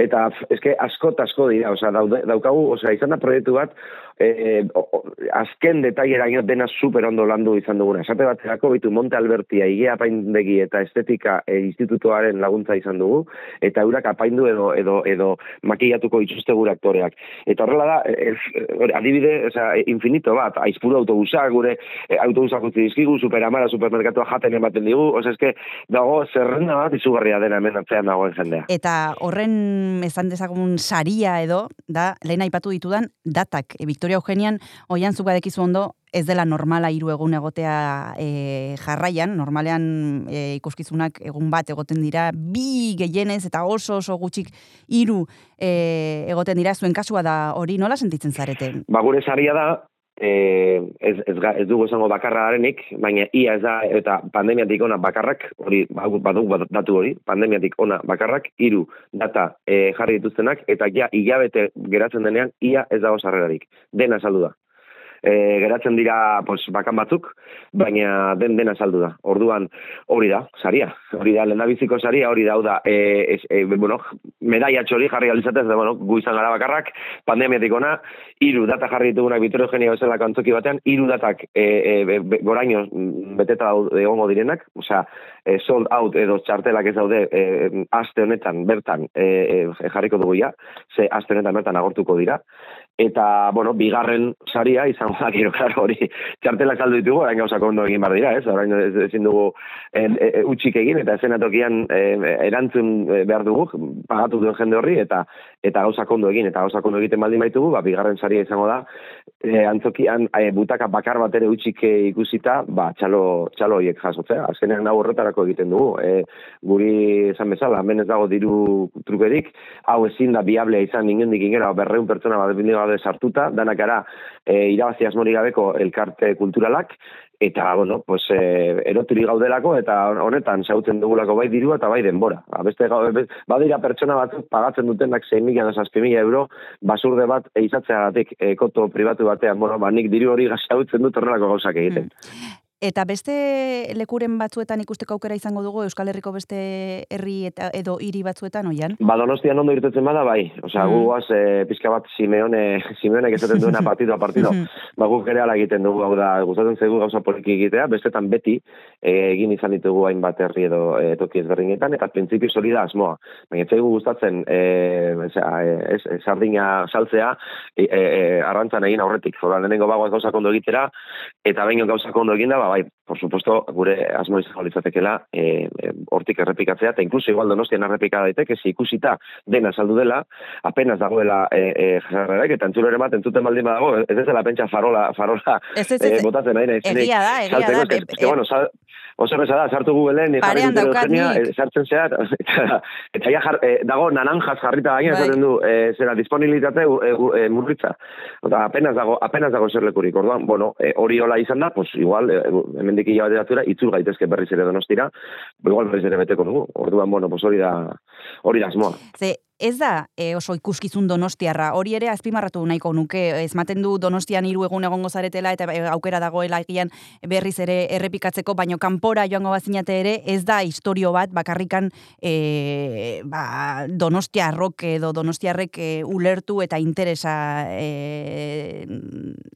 Eta eske asko asko dira, osea, daukagu, osea, izan da proiektu bat, e, o, azken detaileraino dena super ondo landu izan duguna. Esate baterako bitu Monte Albertia, Igea apaindegi eta estetika e, institutoaren laguntza izan dugu, eta eurak apaindu edo edo edo makillatuko dituzte gure aktoreak. Eta horrela da, ez, hori, adibide, osea, infinito bat, aizpuru autobusak, gure e, autobusak utzi dizkigu, superamara, supermerkatua jaten ematen digu, osea, eske dago zerrenda bat izugarria dena hemen atzean dagoen jendea. Eta horren esan dezagun saria edo, da, lehen aipatu ditudan datak. E, Victoria Eugenian, oian zuk badekizu ondo, ez dela normala hiru egun egotea e, jarraian, normalean e, ikuskizunak egun bat egoten dira, bi gehienez eta oso oso gutxik hiru e, egoten dira, zuen kasua da hori nola sentitzen zarete? Ba, gure saria da, e, ez, ez, ez dugu esango bakarra garenik, baina ia ez da, eta pandemiatik ona bakarrak, hori, ba- badugu bat- datu hori, pandemiatik ona bakarrak, hiru data e, jarri dituztenak, eta ja, hilabete geratzen denean, ia ez dago sarrerarik. Dena saldu da. E, geratzen dira pues, bakan batzuk, baina den dena saldu da. Orduan, hori da, saria. Hori da, lehendabiziko saria, hori da, da, e, e, bueno, medaia txori jarri alizatez, da, bueno, gu izan gara bakarrak, pandemiatik ona, hiru data jarri ditugunak Vitorio Eugenia bezala antzoki batean, hiru datak e, e, goraino mm, beteta dau- egongo direnak, osea, e, sold out edo txartelak ez daude e, e, aste honetan bertan e, e, jarriko dugu ja, ze aste honetan bertan agortuko dira, eta, bueno, bigarren saria izango da, gero, claro, hori txartelak saldu ditugu, orain gauzak ondo egin bar dira, ez? Orain ez, ezin dugu e, e, utxik egin, eta esenatokian e, erantzun e, behar dugu, pagatu duen jende horri, eta eta gauzak ondo egin, eta gauzak ondo egiten baldin baitugu, ba, bigarren saria izango da, e, antzokian e, butaka bakar bat ere utxik e, ikusita, ba, txalo, txalo horiek jasotzea. Azkenean hau horretarako egiten dugu. E, guri esan bezala, hemen ez dago diru trukerik, hau ezin da biablea izan ingendik ingera, berreun pertsona bat gabe sartuta, danak ara e, irabazi asmori gabeko elkarte kulturalak, eta, bueno, pues, e, eroturi gaudelako, eta honetan sautzen dugulako bai dirua eta bai denbora. Ba, beste, badira pertsona batzuk pagatzen dutenak 6 mila da 7 mila euro, basurde bat eizatzeagatik e, koto pribatu batean, bueno, ba, nik diru hori (laughs) gazautzen dut horrelako gauzak egiten. Eta beste lekuren batzuetan ikusteko aukera izango dugu Euskal Herriko beste herri eta edo hiri batzuetan oian? Ba, donostian ondo irtetzen bada, bai. Osea, gu guaz, e, pizka bat Simeone, (laughs) Simeonek esaten duena (laughs) partido a partido. ba, guk ere ala egiten dugu, hau da, gustatzen zaigu gauza poliki egitea, bestetan beti e, egin izan ditugu hainbat herri edo e, toki ezberdinetan, eta printzipio hori da asmoa. Baina zaigu gustatzen, e, osea, e, ez, e, sardina saltzea, e, e, arrantzan egin aurretik. Zoran, lehenengo bagoaz gauzak ondo egitera, eta baino gauzak ondo egin da, ba, bai, por supuesto, gure asmo izango litzatekeela e, e, hortik errepikatzea, eta inkluso igual donostian errepika daiteke, ze ikusita dena saldu dela, apenas dagoela e, e, jarrerek, eta entzulere bat entzuten baldin badago, ez ez dela pentsa farola, farola Ez, ez, ez, e, botatzen nahi nahi. egia da, egia saltzeko, da, eske- be- eske, bueno, sal, oso erreza da, sartu Googleen, jarri e, sartzen zehar, (laughs) eta, eta ja jar, e, dago naranjas jarrita gaina, Bai. esaten du, e, zera, disponibilitate e, e, murritza. Oda, apenas dago, apenas dago zer lekurik, orduan, bueno, e, hori hola izan da, pues igual, e, hemendik hilabete batzura, itzul gaitezke berriz ere donostira, igual berriz ere beteko dugu. Orduan, bueno, pues hori da, hori da asmoa. Ze ez da e, oso ikuskizun donostiarra, hori ere azpimarratu nahiko nuke, ezmaten du donostian hiru egun egongo zaretela eta e, aukera dagoela egian berriz ere errepikatzeko, baino kanpora joango bazinate ere, ez da historio bat bakarrikan e, ba, donostiarrok edo donostiarrek e, ulertu eta interesa e,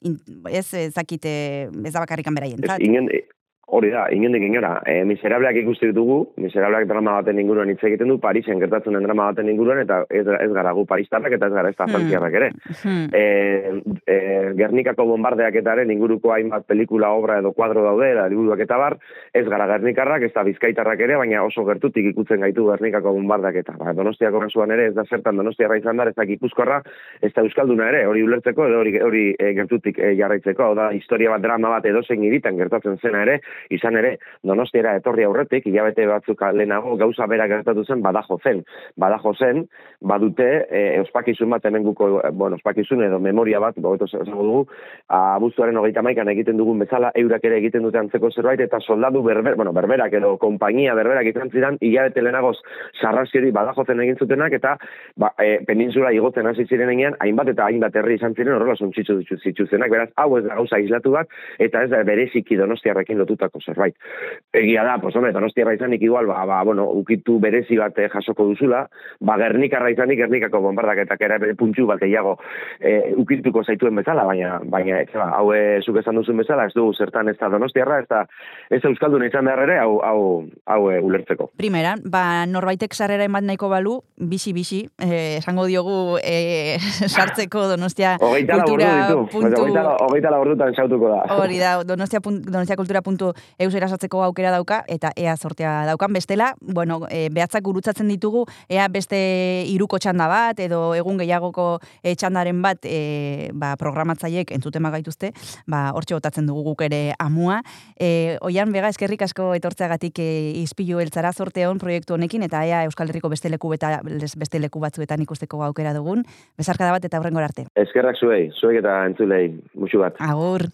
in, ez ezakite, ez da bakarrikan Ez, beraientzat. Hori da, inondik inora. E, miserableak ikusti ditugu, miserableak drama baten inguruan hitz egiten du, Parisen gertatzen den drama baten inguruan, eta ez, ez gara gu paristarrak eta ez gara ez da Hmm. frantziarrak ere. Hmm. E, e, Gernikako bombardeaketaren inguruko hainbat pelikula, obra edo kuadro daude, eta liburuak eta bar, ez gara Gernikarrak, ez da bizkaitarrak ere, baina oso gertutik ikutzen gaitu Gernikako bombardeaketa. Ba, donostiako kasuan ere, ez da zertan donostiarra izan da, ez da gipuzkorra, ez da euskalduna ere, hori ulertzeko, edo hori, hori e, gertutik e, jarraitzeko, hau da, historia bat, drama bat edozein iritan gertatzen zena ere, izan ere, donostiara etorri aurretik, hilabete batzuk lehenago gauza bera gertatu zen, badajo zen. Badajo zen, badute, e, ospakizun bat hemen guko, e, bueno, ospakizun edo memoria bat, bogeto esango dugu, abuztuaren hogeita maikan egiten dugun bezala, eurak ere egiten dute antzeko zerbait, eta soldadu berber, bueno, berberak edo konpainia berberak izan zidan, hilabete lehenagoz sarraziori badajozen egin zutenak, eta ba, e, peninsula igotzen hasi ziren enean, hainbat eta hainbat herri izan ziren horrela suntzitzu zituztenak, beraz, hau ez da gauza aislatu bat, eta ez da bereziki donostiarrekin lotutako zerbait. Egia da, pues hombre, donostiarra izanik igual, ba, ba, bueno, ukitu berezi bat eh, jasoko duzula, ba, gernikarra izanik gernikako bombardaketak bere puntxu bat gehiago e, ukituko zaituen bezala, baina, baina, ez, ba, hau e, zuk esan duzun bezala, ez dugu zertan ez da donostiarra, ez da, ez da euskalduna izan behar ere, hau, hau, hau e, ulertzeko. Primera, ba, norbaitek sarrera eman nahiko balu, bisi-bisi, eh, esango diogu eh, (laughs) sartzeko donostia kultura puntu... hogeita la- ordutan sautuko da. Hori da, donostia, donostia kultura puntu eus erasatzeko aukera dauka, eta ea sortea daukan. Bestela, bueno, e, behatzak gurutzatzen ditugu, ea beste iruko txanda bat, edo egun gehiagoko e, txandaren bat, e, ba, programatzaiek entzuten magaituzte, ba, hortxe botatzen dugu guk ere amua. E, oian, bega, eskerrik asko etortzeagatik e, izpilu eltzara zorte hon proiektu honekin, eta ea Euskal Herriko beste leku, beta, beste leku batzuetan ikusteko aukera dugun. Bezarkada bat eta horrengor arte. Eskerrak zuei, zuek eta entzulei, musu bat. Agur.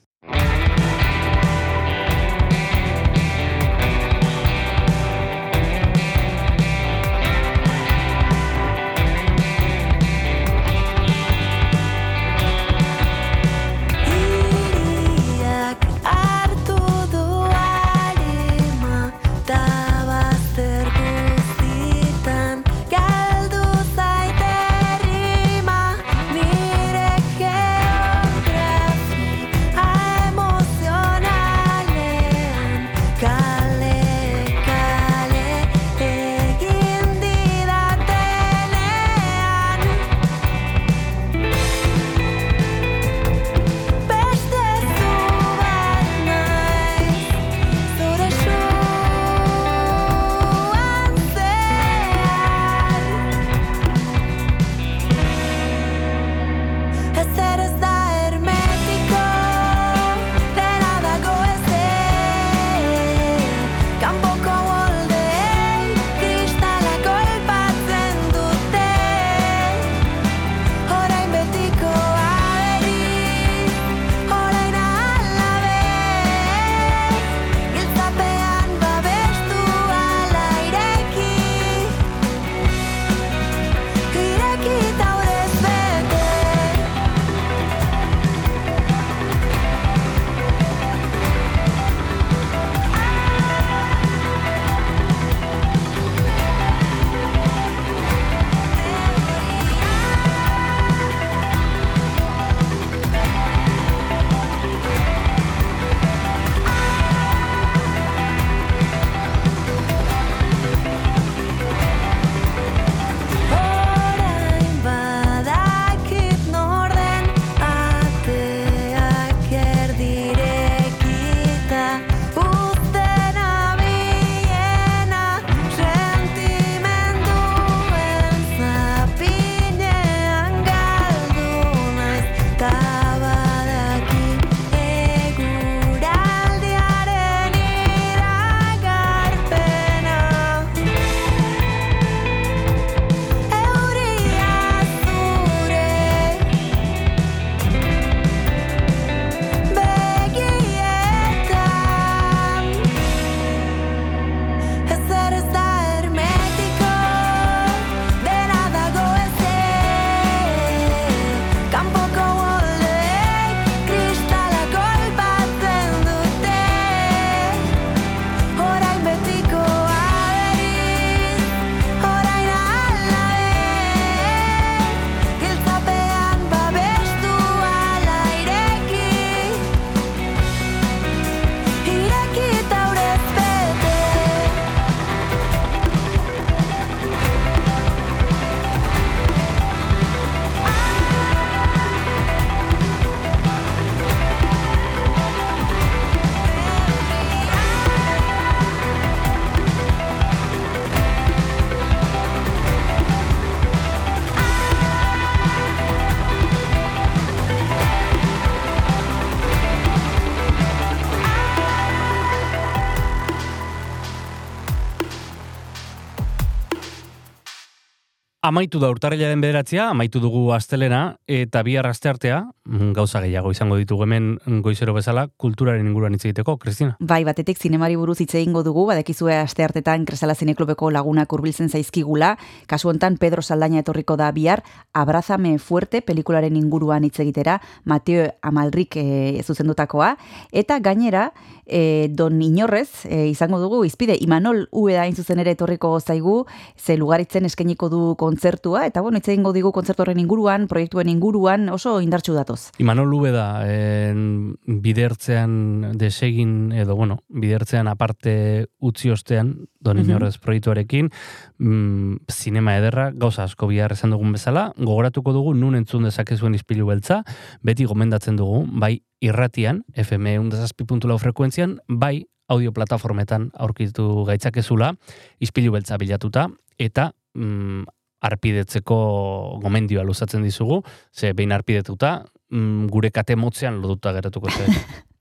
Amaitu da urtarrilaren bederatzia, amaitu dugu astelena, eta bihar asteartea, mm, gauza gehiago izango ditugu hemen goizero bezala, kulturaren inguruan hitz egiteko, Kristina. Bai, batetik zinemari buruz hitz egingo dugu, badekizue asteartetan Kresala Zineklubeko lagunak hurbiltzen zaizkigula, kasu hontan Pedro Saldaña etorriko da bihar, Abrazame Fuerte pelikularen inguruan hitz egitera, Mateo Amalrik e, zuzendutakoa, eta gainera, e, Don Inorrez e, izango dugu, izpide, Imanol Ueda hain zuzen ere etorriko zaigu, ze lugaritzen eskainiko du kontzertua, eta bueno, hitz egingo digu kontzertu horren inguruan, proiektuen inguruan, oso indartsu datoz. Imanol Lube da, en, bidertzean desegin, edo, bueno, bidertzean aparte utzi ostean, don Mhm. inorrez proiektuarekin, mm, zinema ederra, gauza asko bihar esan dugun bezala, gogoratuko dugu nun entzun dezakezuen izpilu beltza, beti gomendatzen dugu, bai irratian, FM undazazpi.lau frekuentzian, bai audio plataformetan aurkitu gaitzakezula, izpilu beltza bilatuta, eta mm, arpidetzeko gomendioa luzatzen dizugu, ze behin arpidetuta, mm, gure kate motzean loduta geratuko zen. (laughs)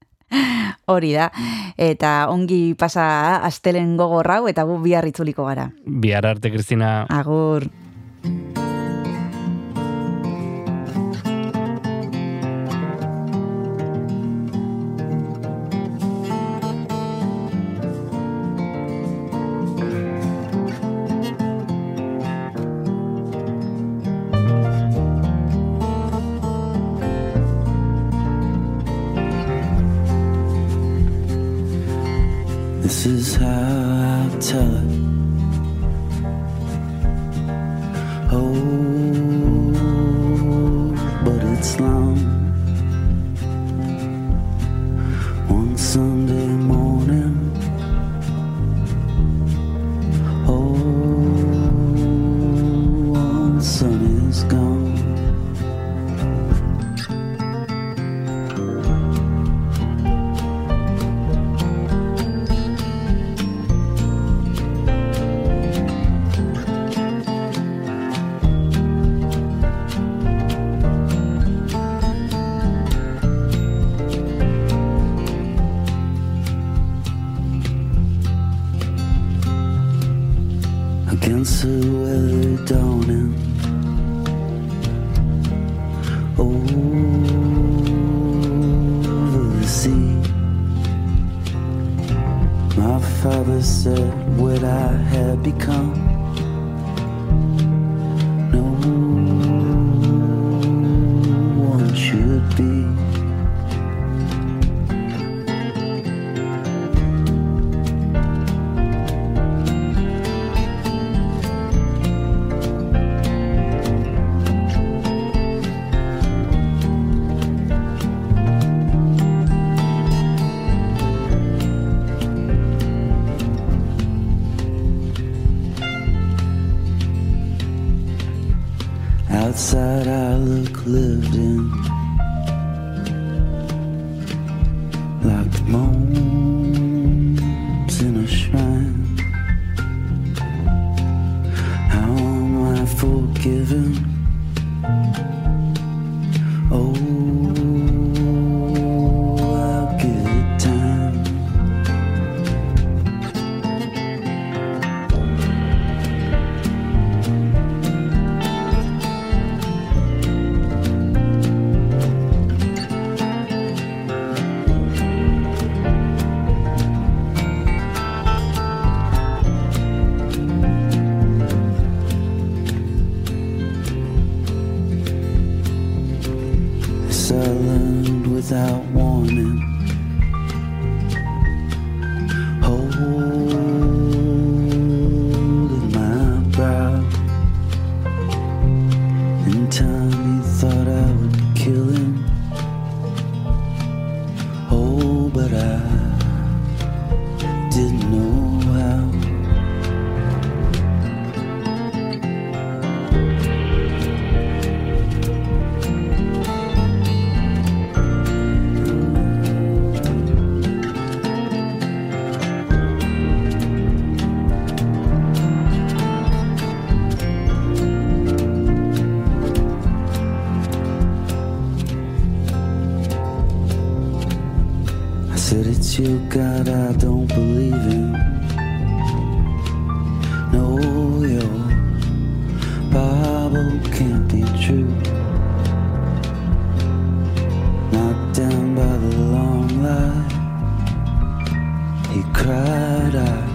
Hori da, eta ongi pasa astelen gogorrau, eta gu bihar itzuliko gara. Bihar arte, Kristina. Agur. He cried, I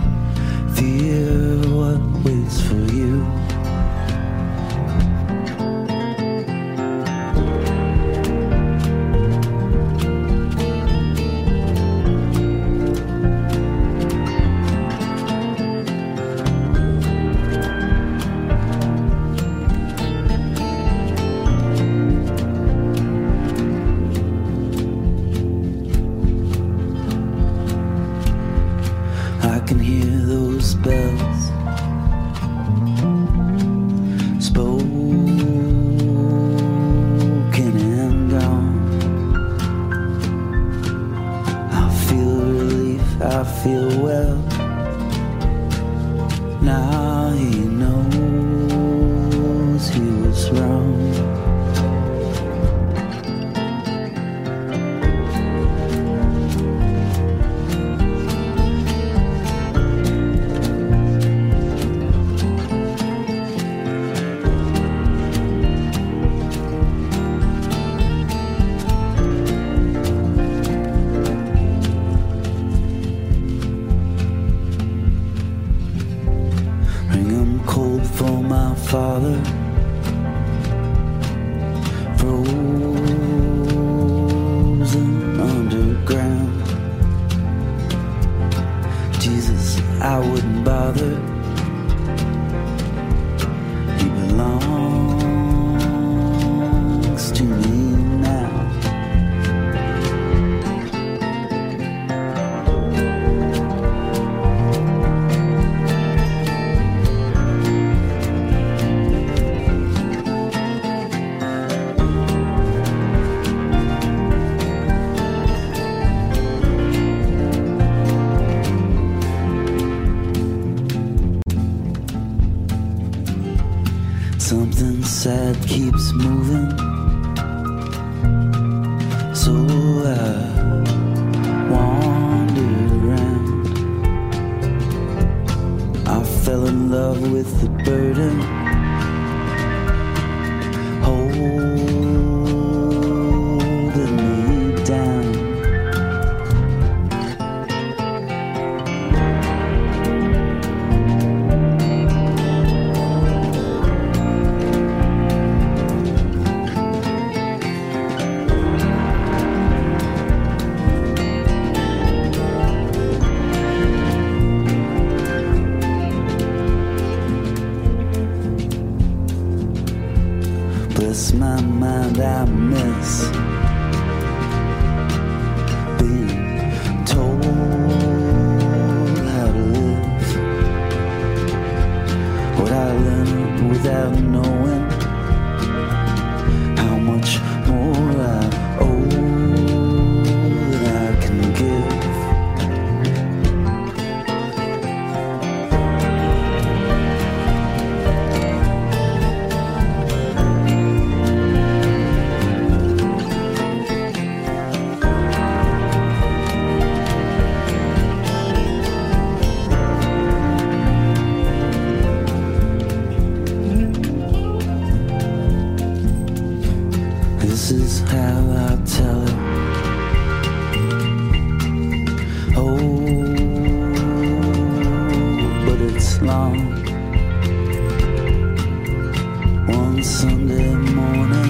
Sunday morning,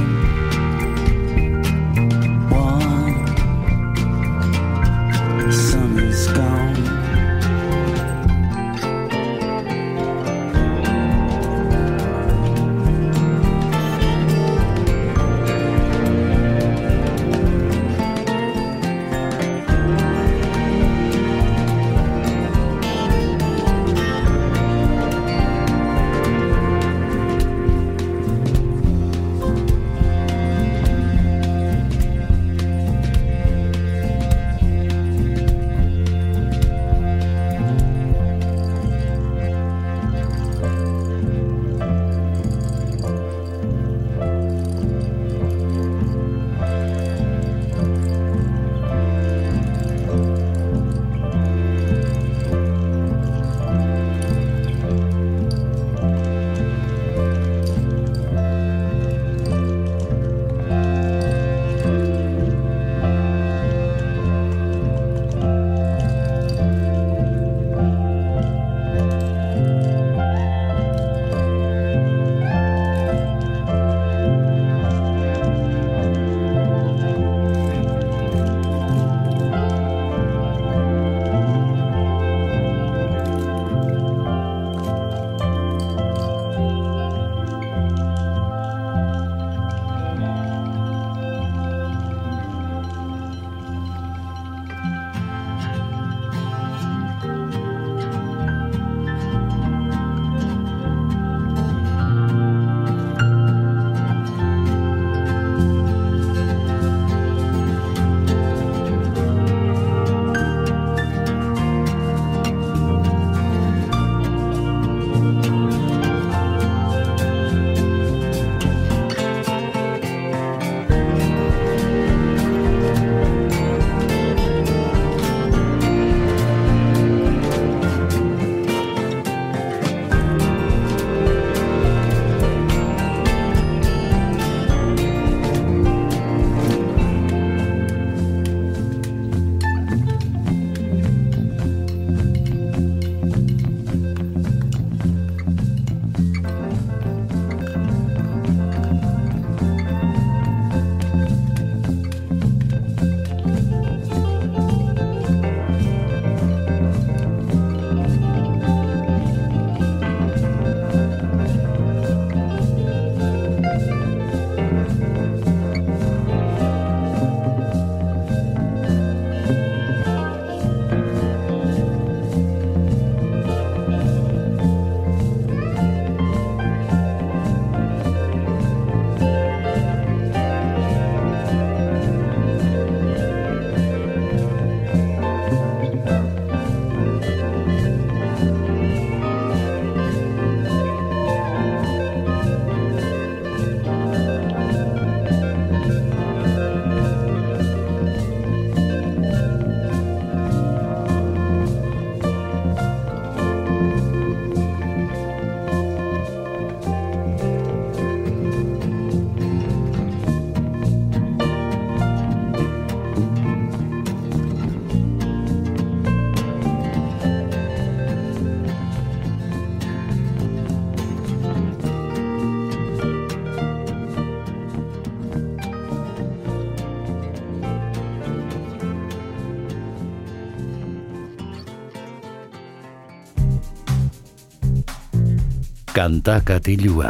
Kanta katilua.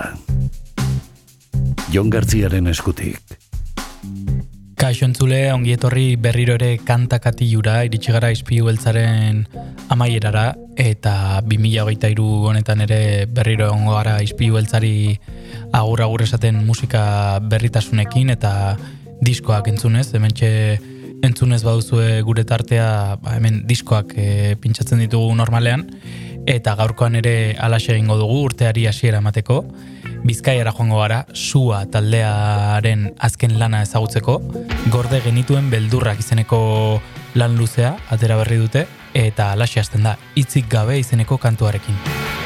Jon Gartziaren eskutik. Kaixo entzule, ongi etorri berriro ere kanta katilura, iritsi gara izpiu beltzaren amaierara, eta 2023 honetan ere berriro ongo gara izpiu beltzari agur agur esaten musika berritasunekin, eta diskoak entzunez, hementxe entzunez baduzue gure tartea, ba, hemen diskoak e, pintsatzen ditugu normalean, eta gaurkoan ere alaxe egingo dugu urteari hasiera emateko. Bizkaiara joango gara, sua taldearen azken lana ezagutzeko, gorde genituen beldurrak izeneko lan luzea, atera berri dute, eta alaxe hasten da, hitzik gabe izeneko kantuarekin.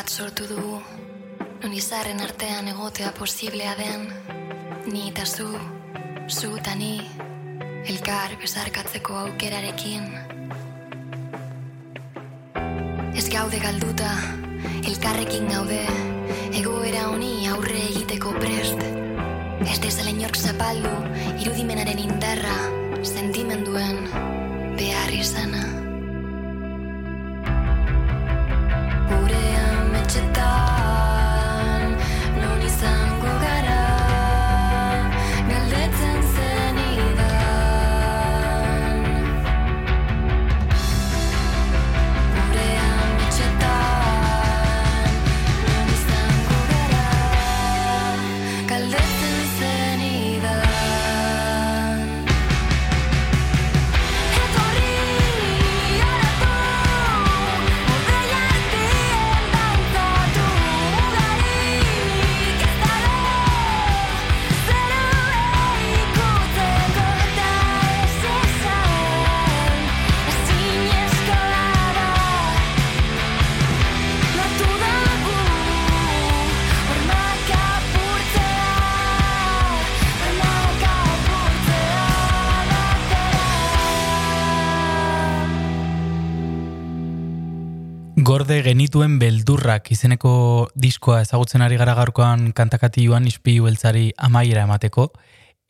bat sortu dugu. Non izarren artean egotea posiblea den. Ni eta zu, zu eta ni Elkar bezarkatzeko aukerarekin. live genituen beldurrak izeneko diskoa ezagutzen ari gara gaurkoan kantakati joan izpilu beltzari amaiera emateko,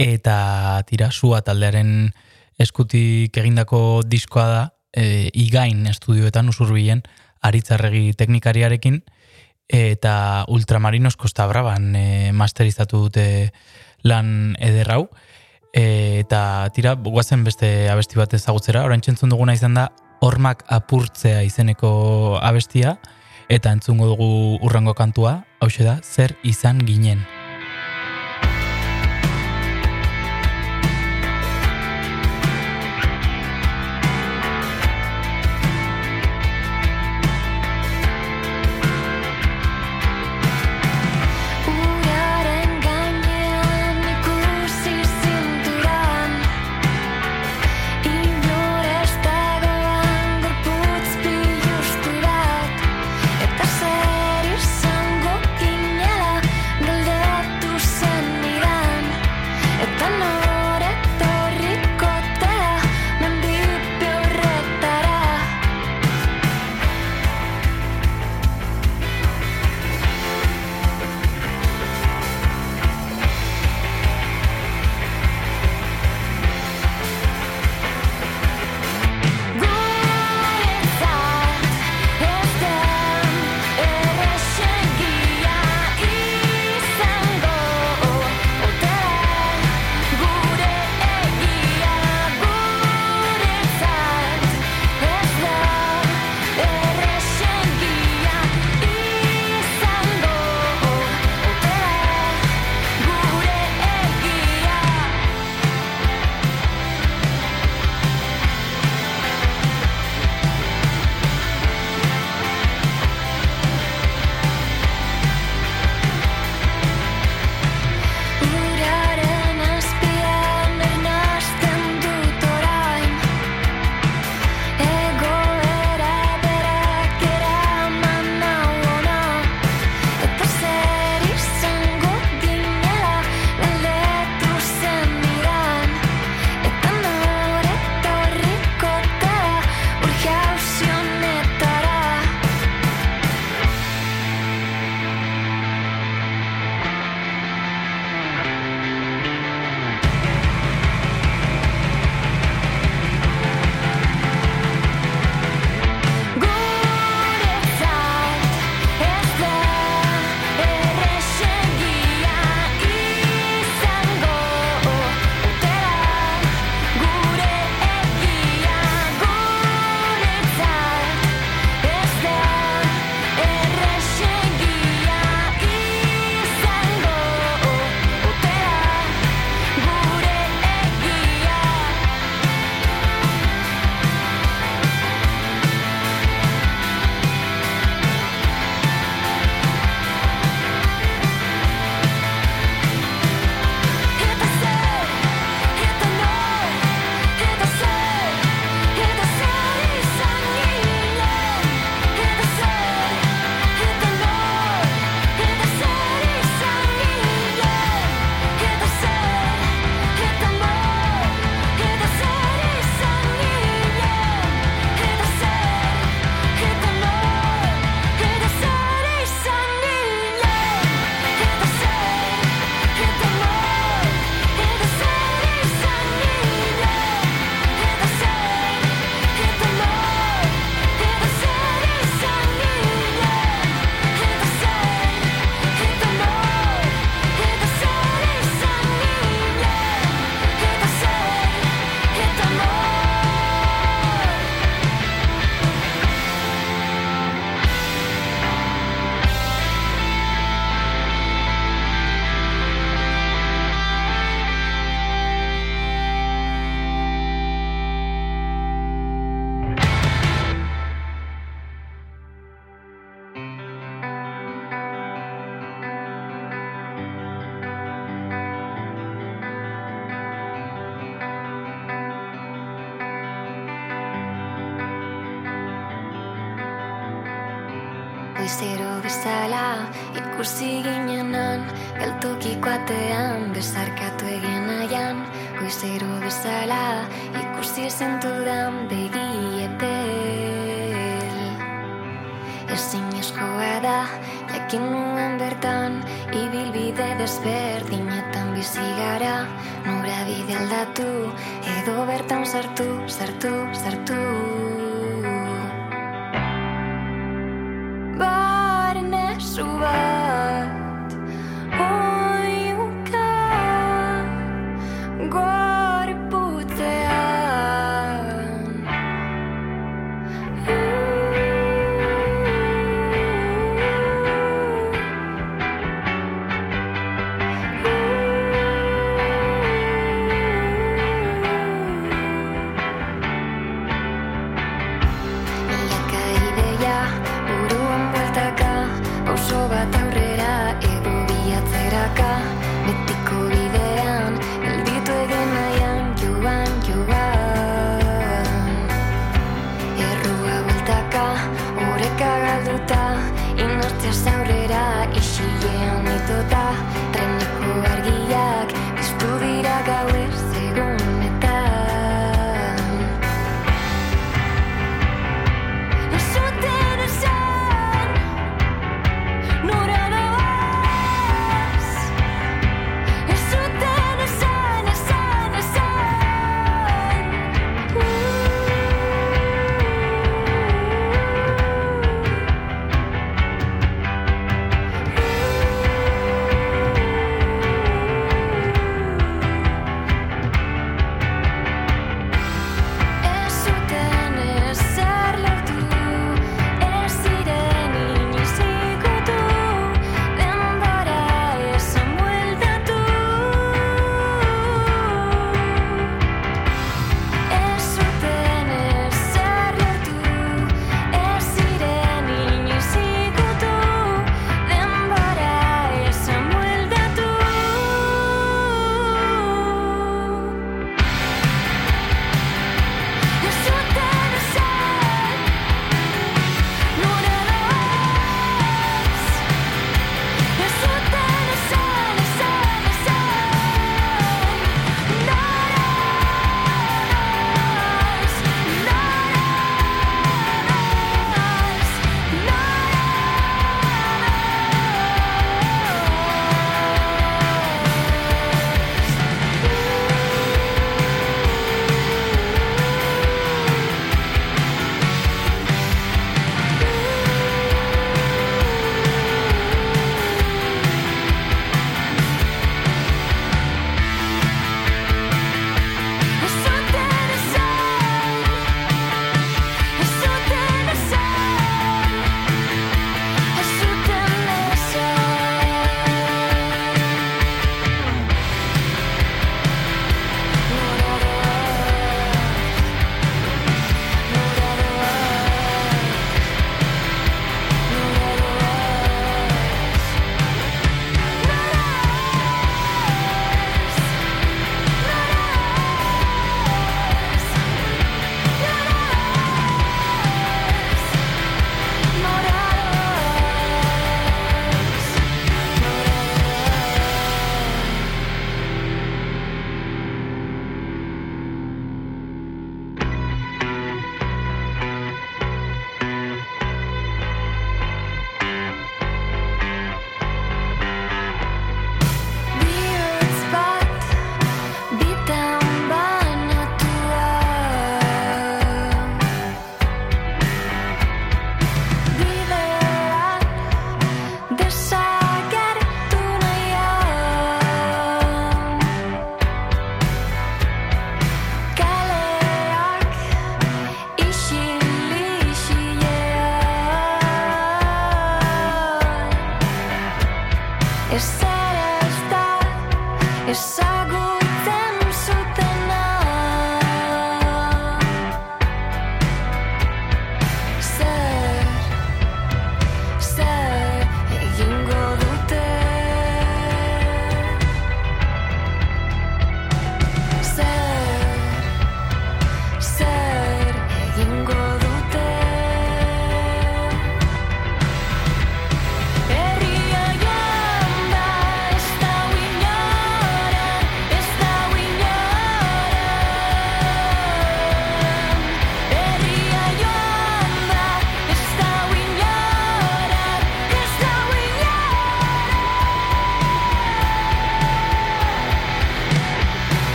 eta tira sua taldearen eskutik egindako diskoa da, e, igain estudioetan usurbilen, aritzarregi teknikariarekin, eta Ultramarinos Costa Braban e, masterizatu dute lan ederrau, e, eta tira, guazen beste abesti bat ezagutzera, orain txentzun duguna izan da, Ormak apurtzea izeneko abestia eta entzungo dugu urrengo kantua. Hau da zer izan ginen.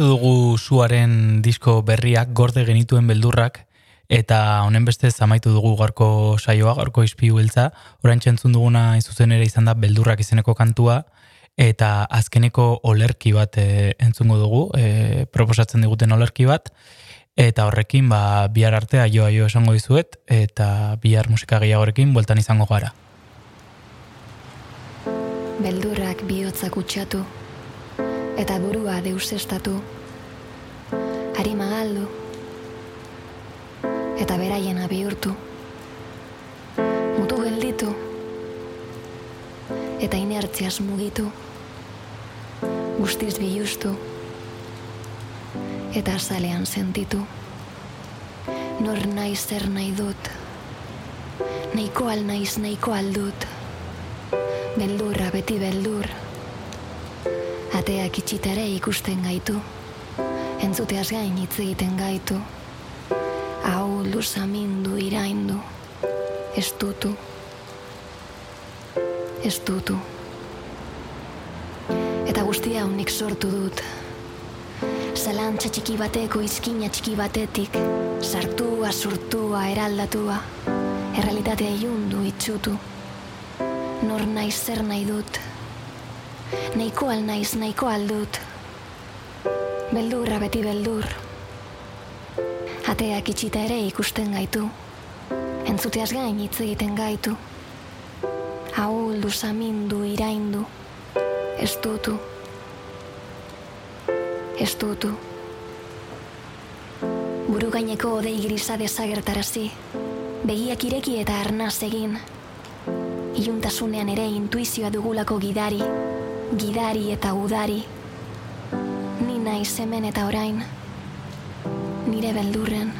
Amaitu dugu zuaren disko berriak, gorde genituen beldurrak, eta honen bestez amaitu dugu gaurko saioa, gaurko izpiu beltza, orain entzun duguna izuzen ere izan da beldurrak izeneko kantua, eta azkeneko olerki bat e, entzungo dugu, e, proposatzen diguten olerki bat, eta horrekin ba, bihar artea joa jo esango dizuet, eta bihar musika gehiagorekin bueltan izango gara. Beldurrak bihotzak utxatu, eta burua deusestatu, harima galdu, eta beraiena bihurtu. Mutu gelditu, eta inertziaz mugitu, guztiz bilustu, eta azalean sentitu. Nor naiz zer nahi dut, nahiko al naiz nahiko aldut, beldurra beti beldur, ateak itxitare ikusten gaitu, entzuteaz gain hitz egiten gaitu, hau luzamindu iraindu, estutu, estutu. Eta guztia unik sortu dut, zalantza txiki bateko izkina txiki batetik, sartua, surtua, eraldatua, errealitatea ilundu itxutu, nor naiz zer nahi dut, nahiko al naiz nahiko aldut, beldurra beti beldur, ateak itxita ere ikusten gaitu, entzuteaz gain hitz egiten gaitu, ahuldu, samindu, iraindu, estutu, estutu. Buru gaineko odei grisa desagertarazi, begiak ireki eta arnaz egin, iluntasunean ere intuizioa dugulako gidari, gidari eta udari, ni naiz hemen eta orain, nire beldurren,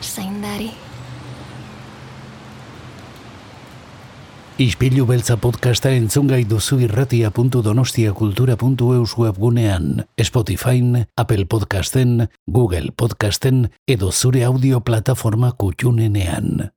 zaindari. Ispilu beltza podcasta entzungai duzu irratia.donostiakultura.eus webgunean, Spotify, Apple Podcasten, Google Podcasten edo zure audio plataforma kutxunenean.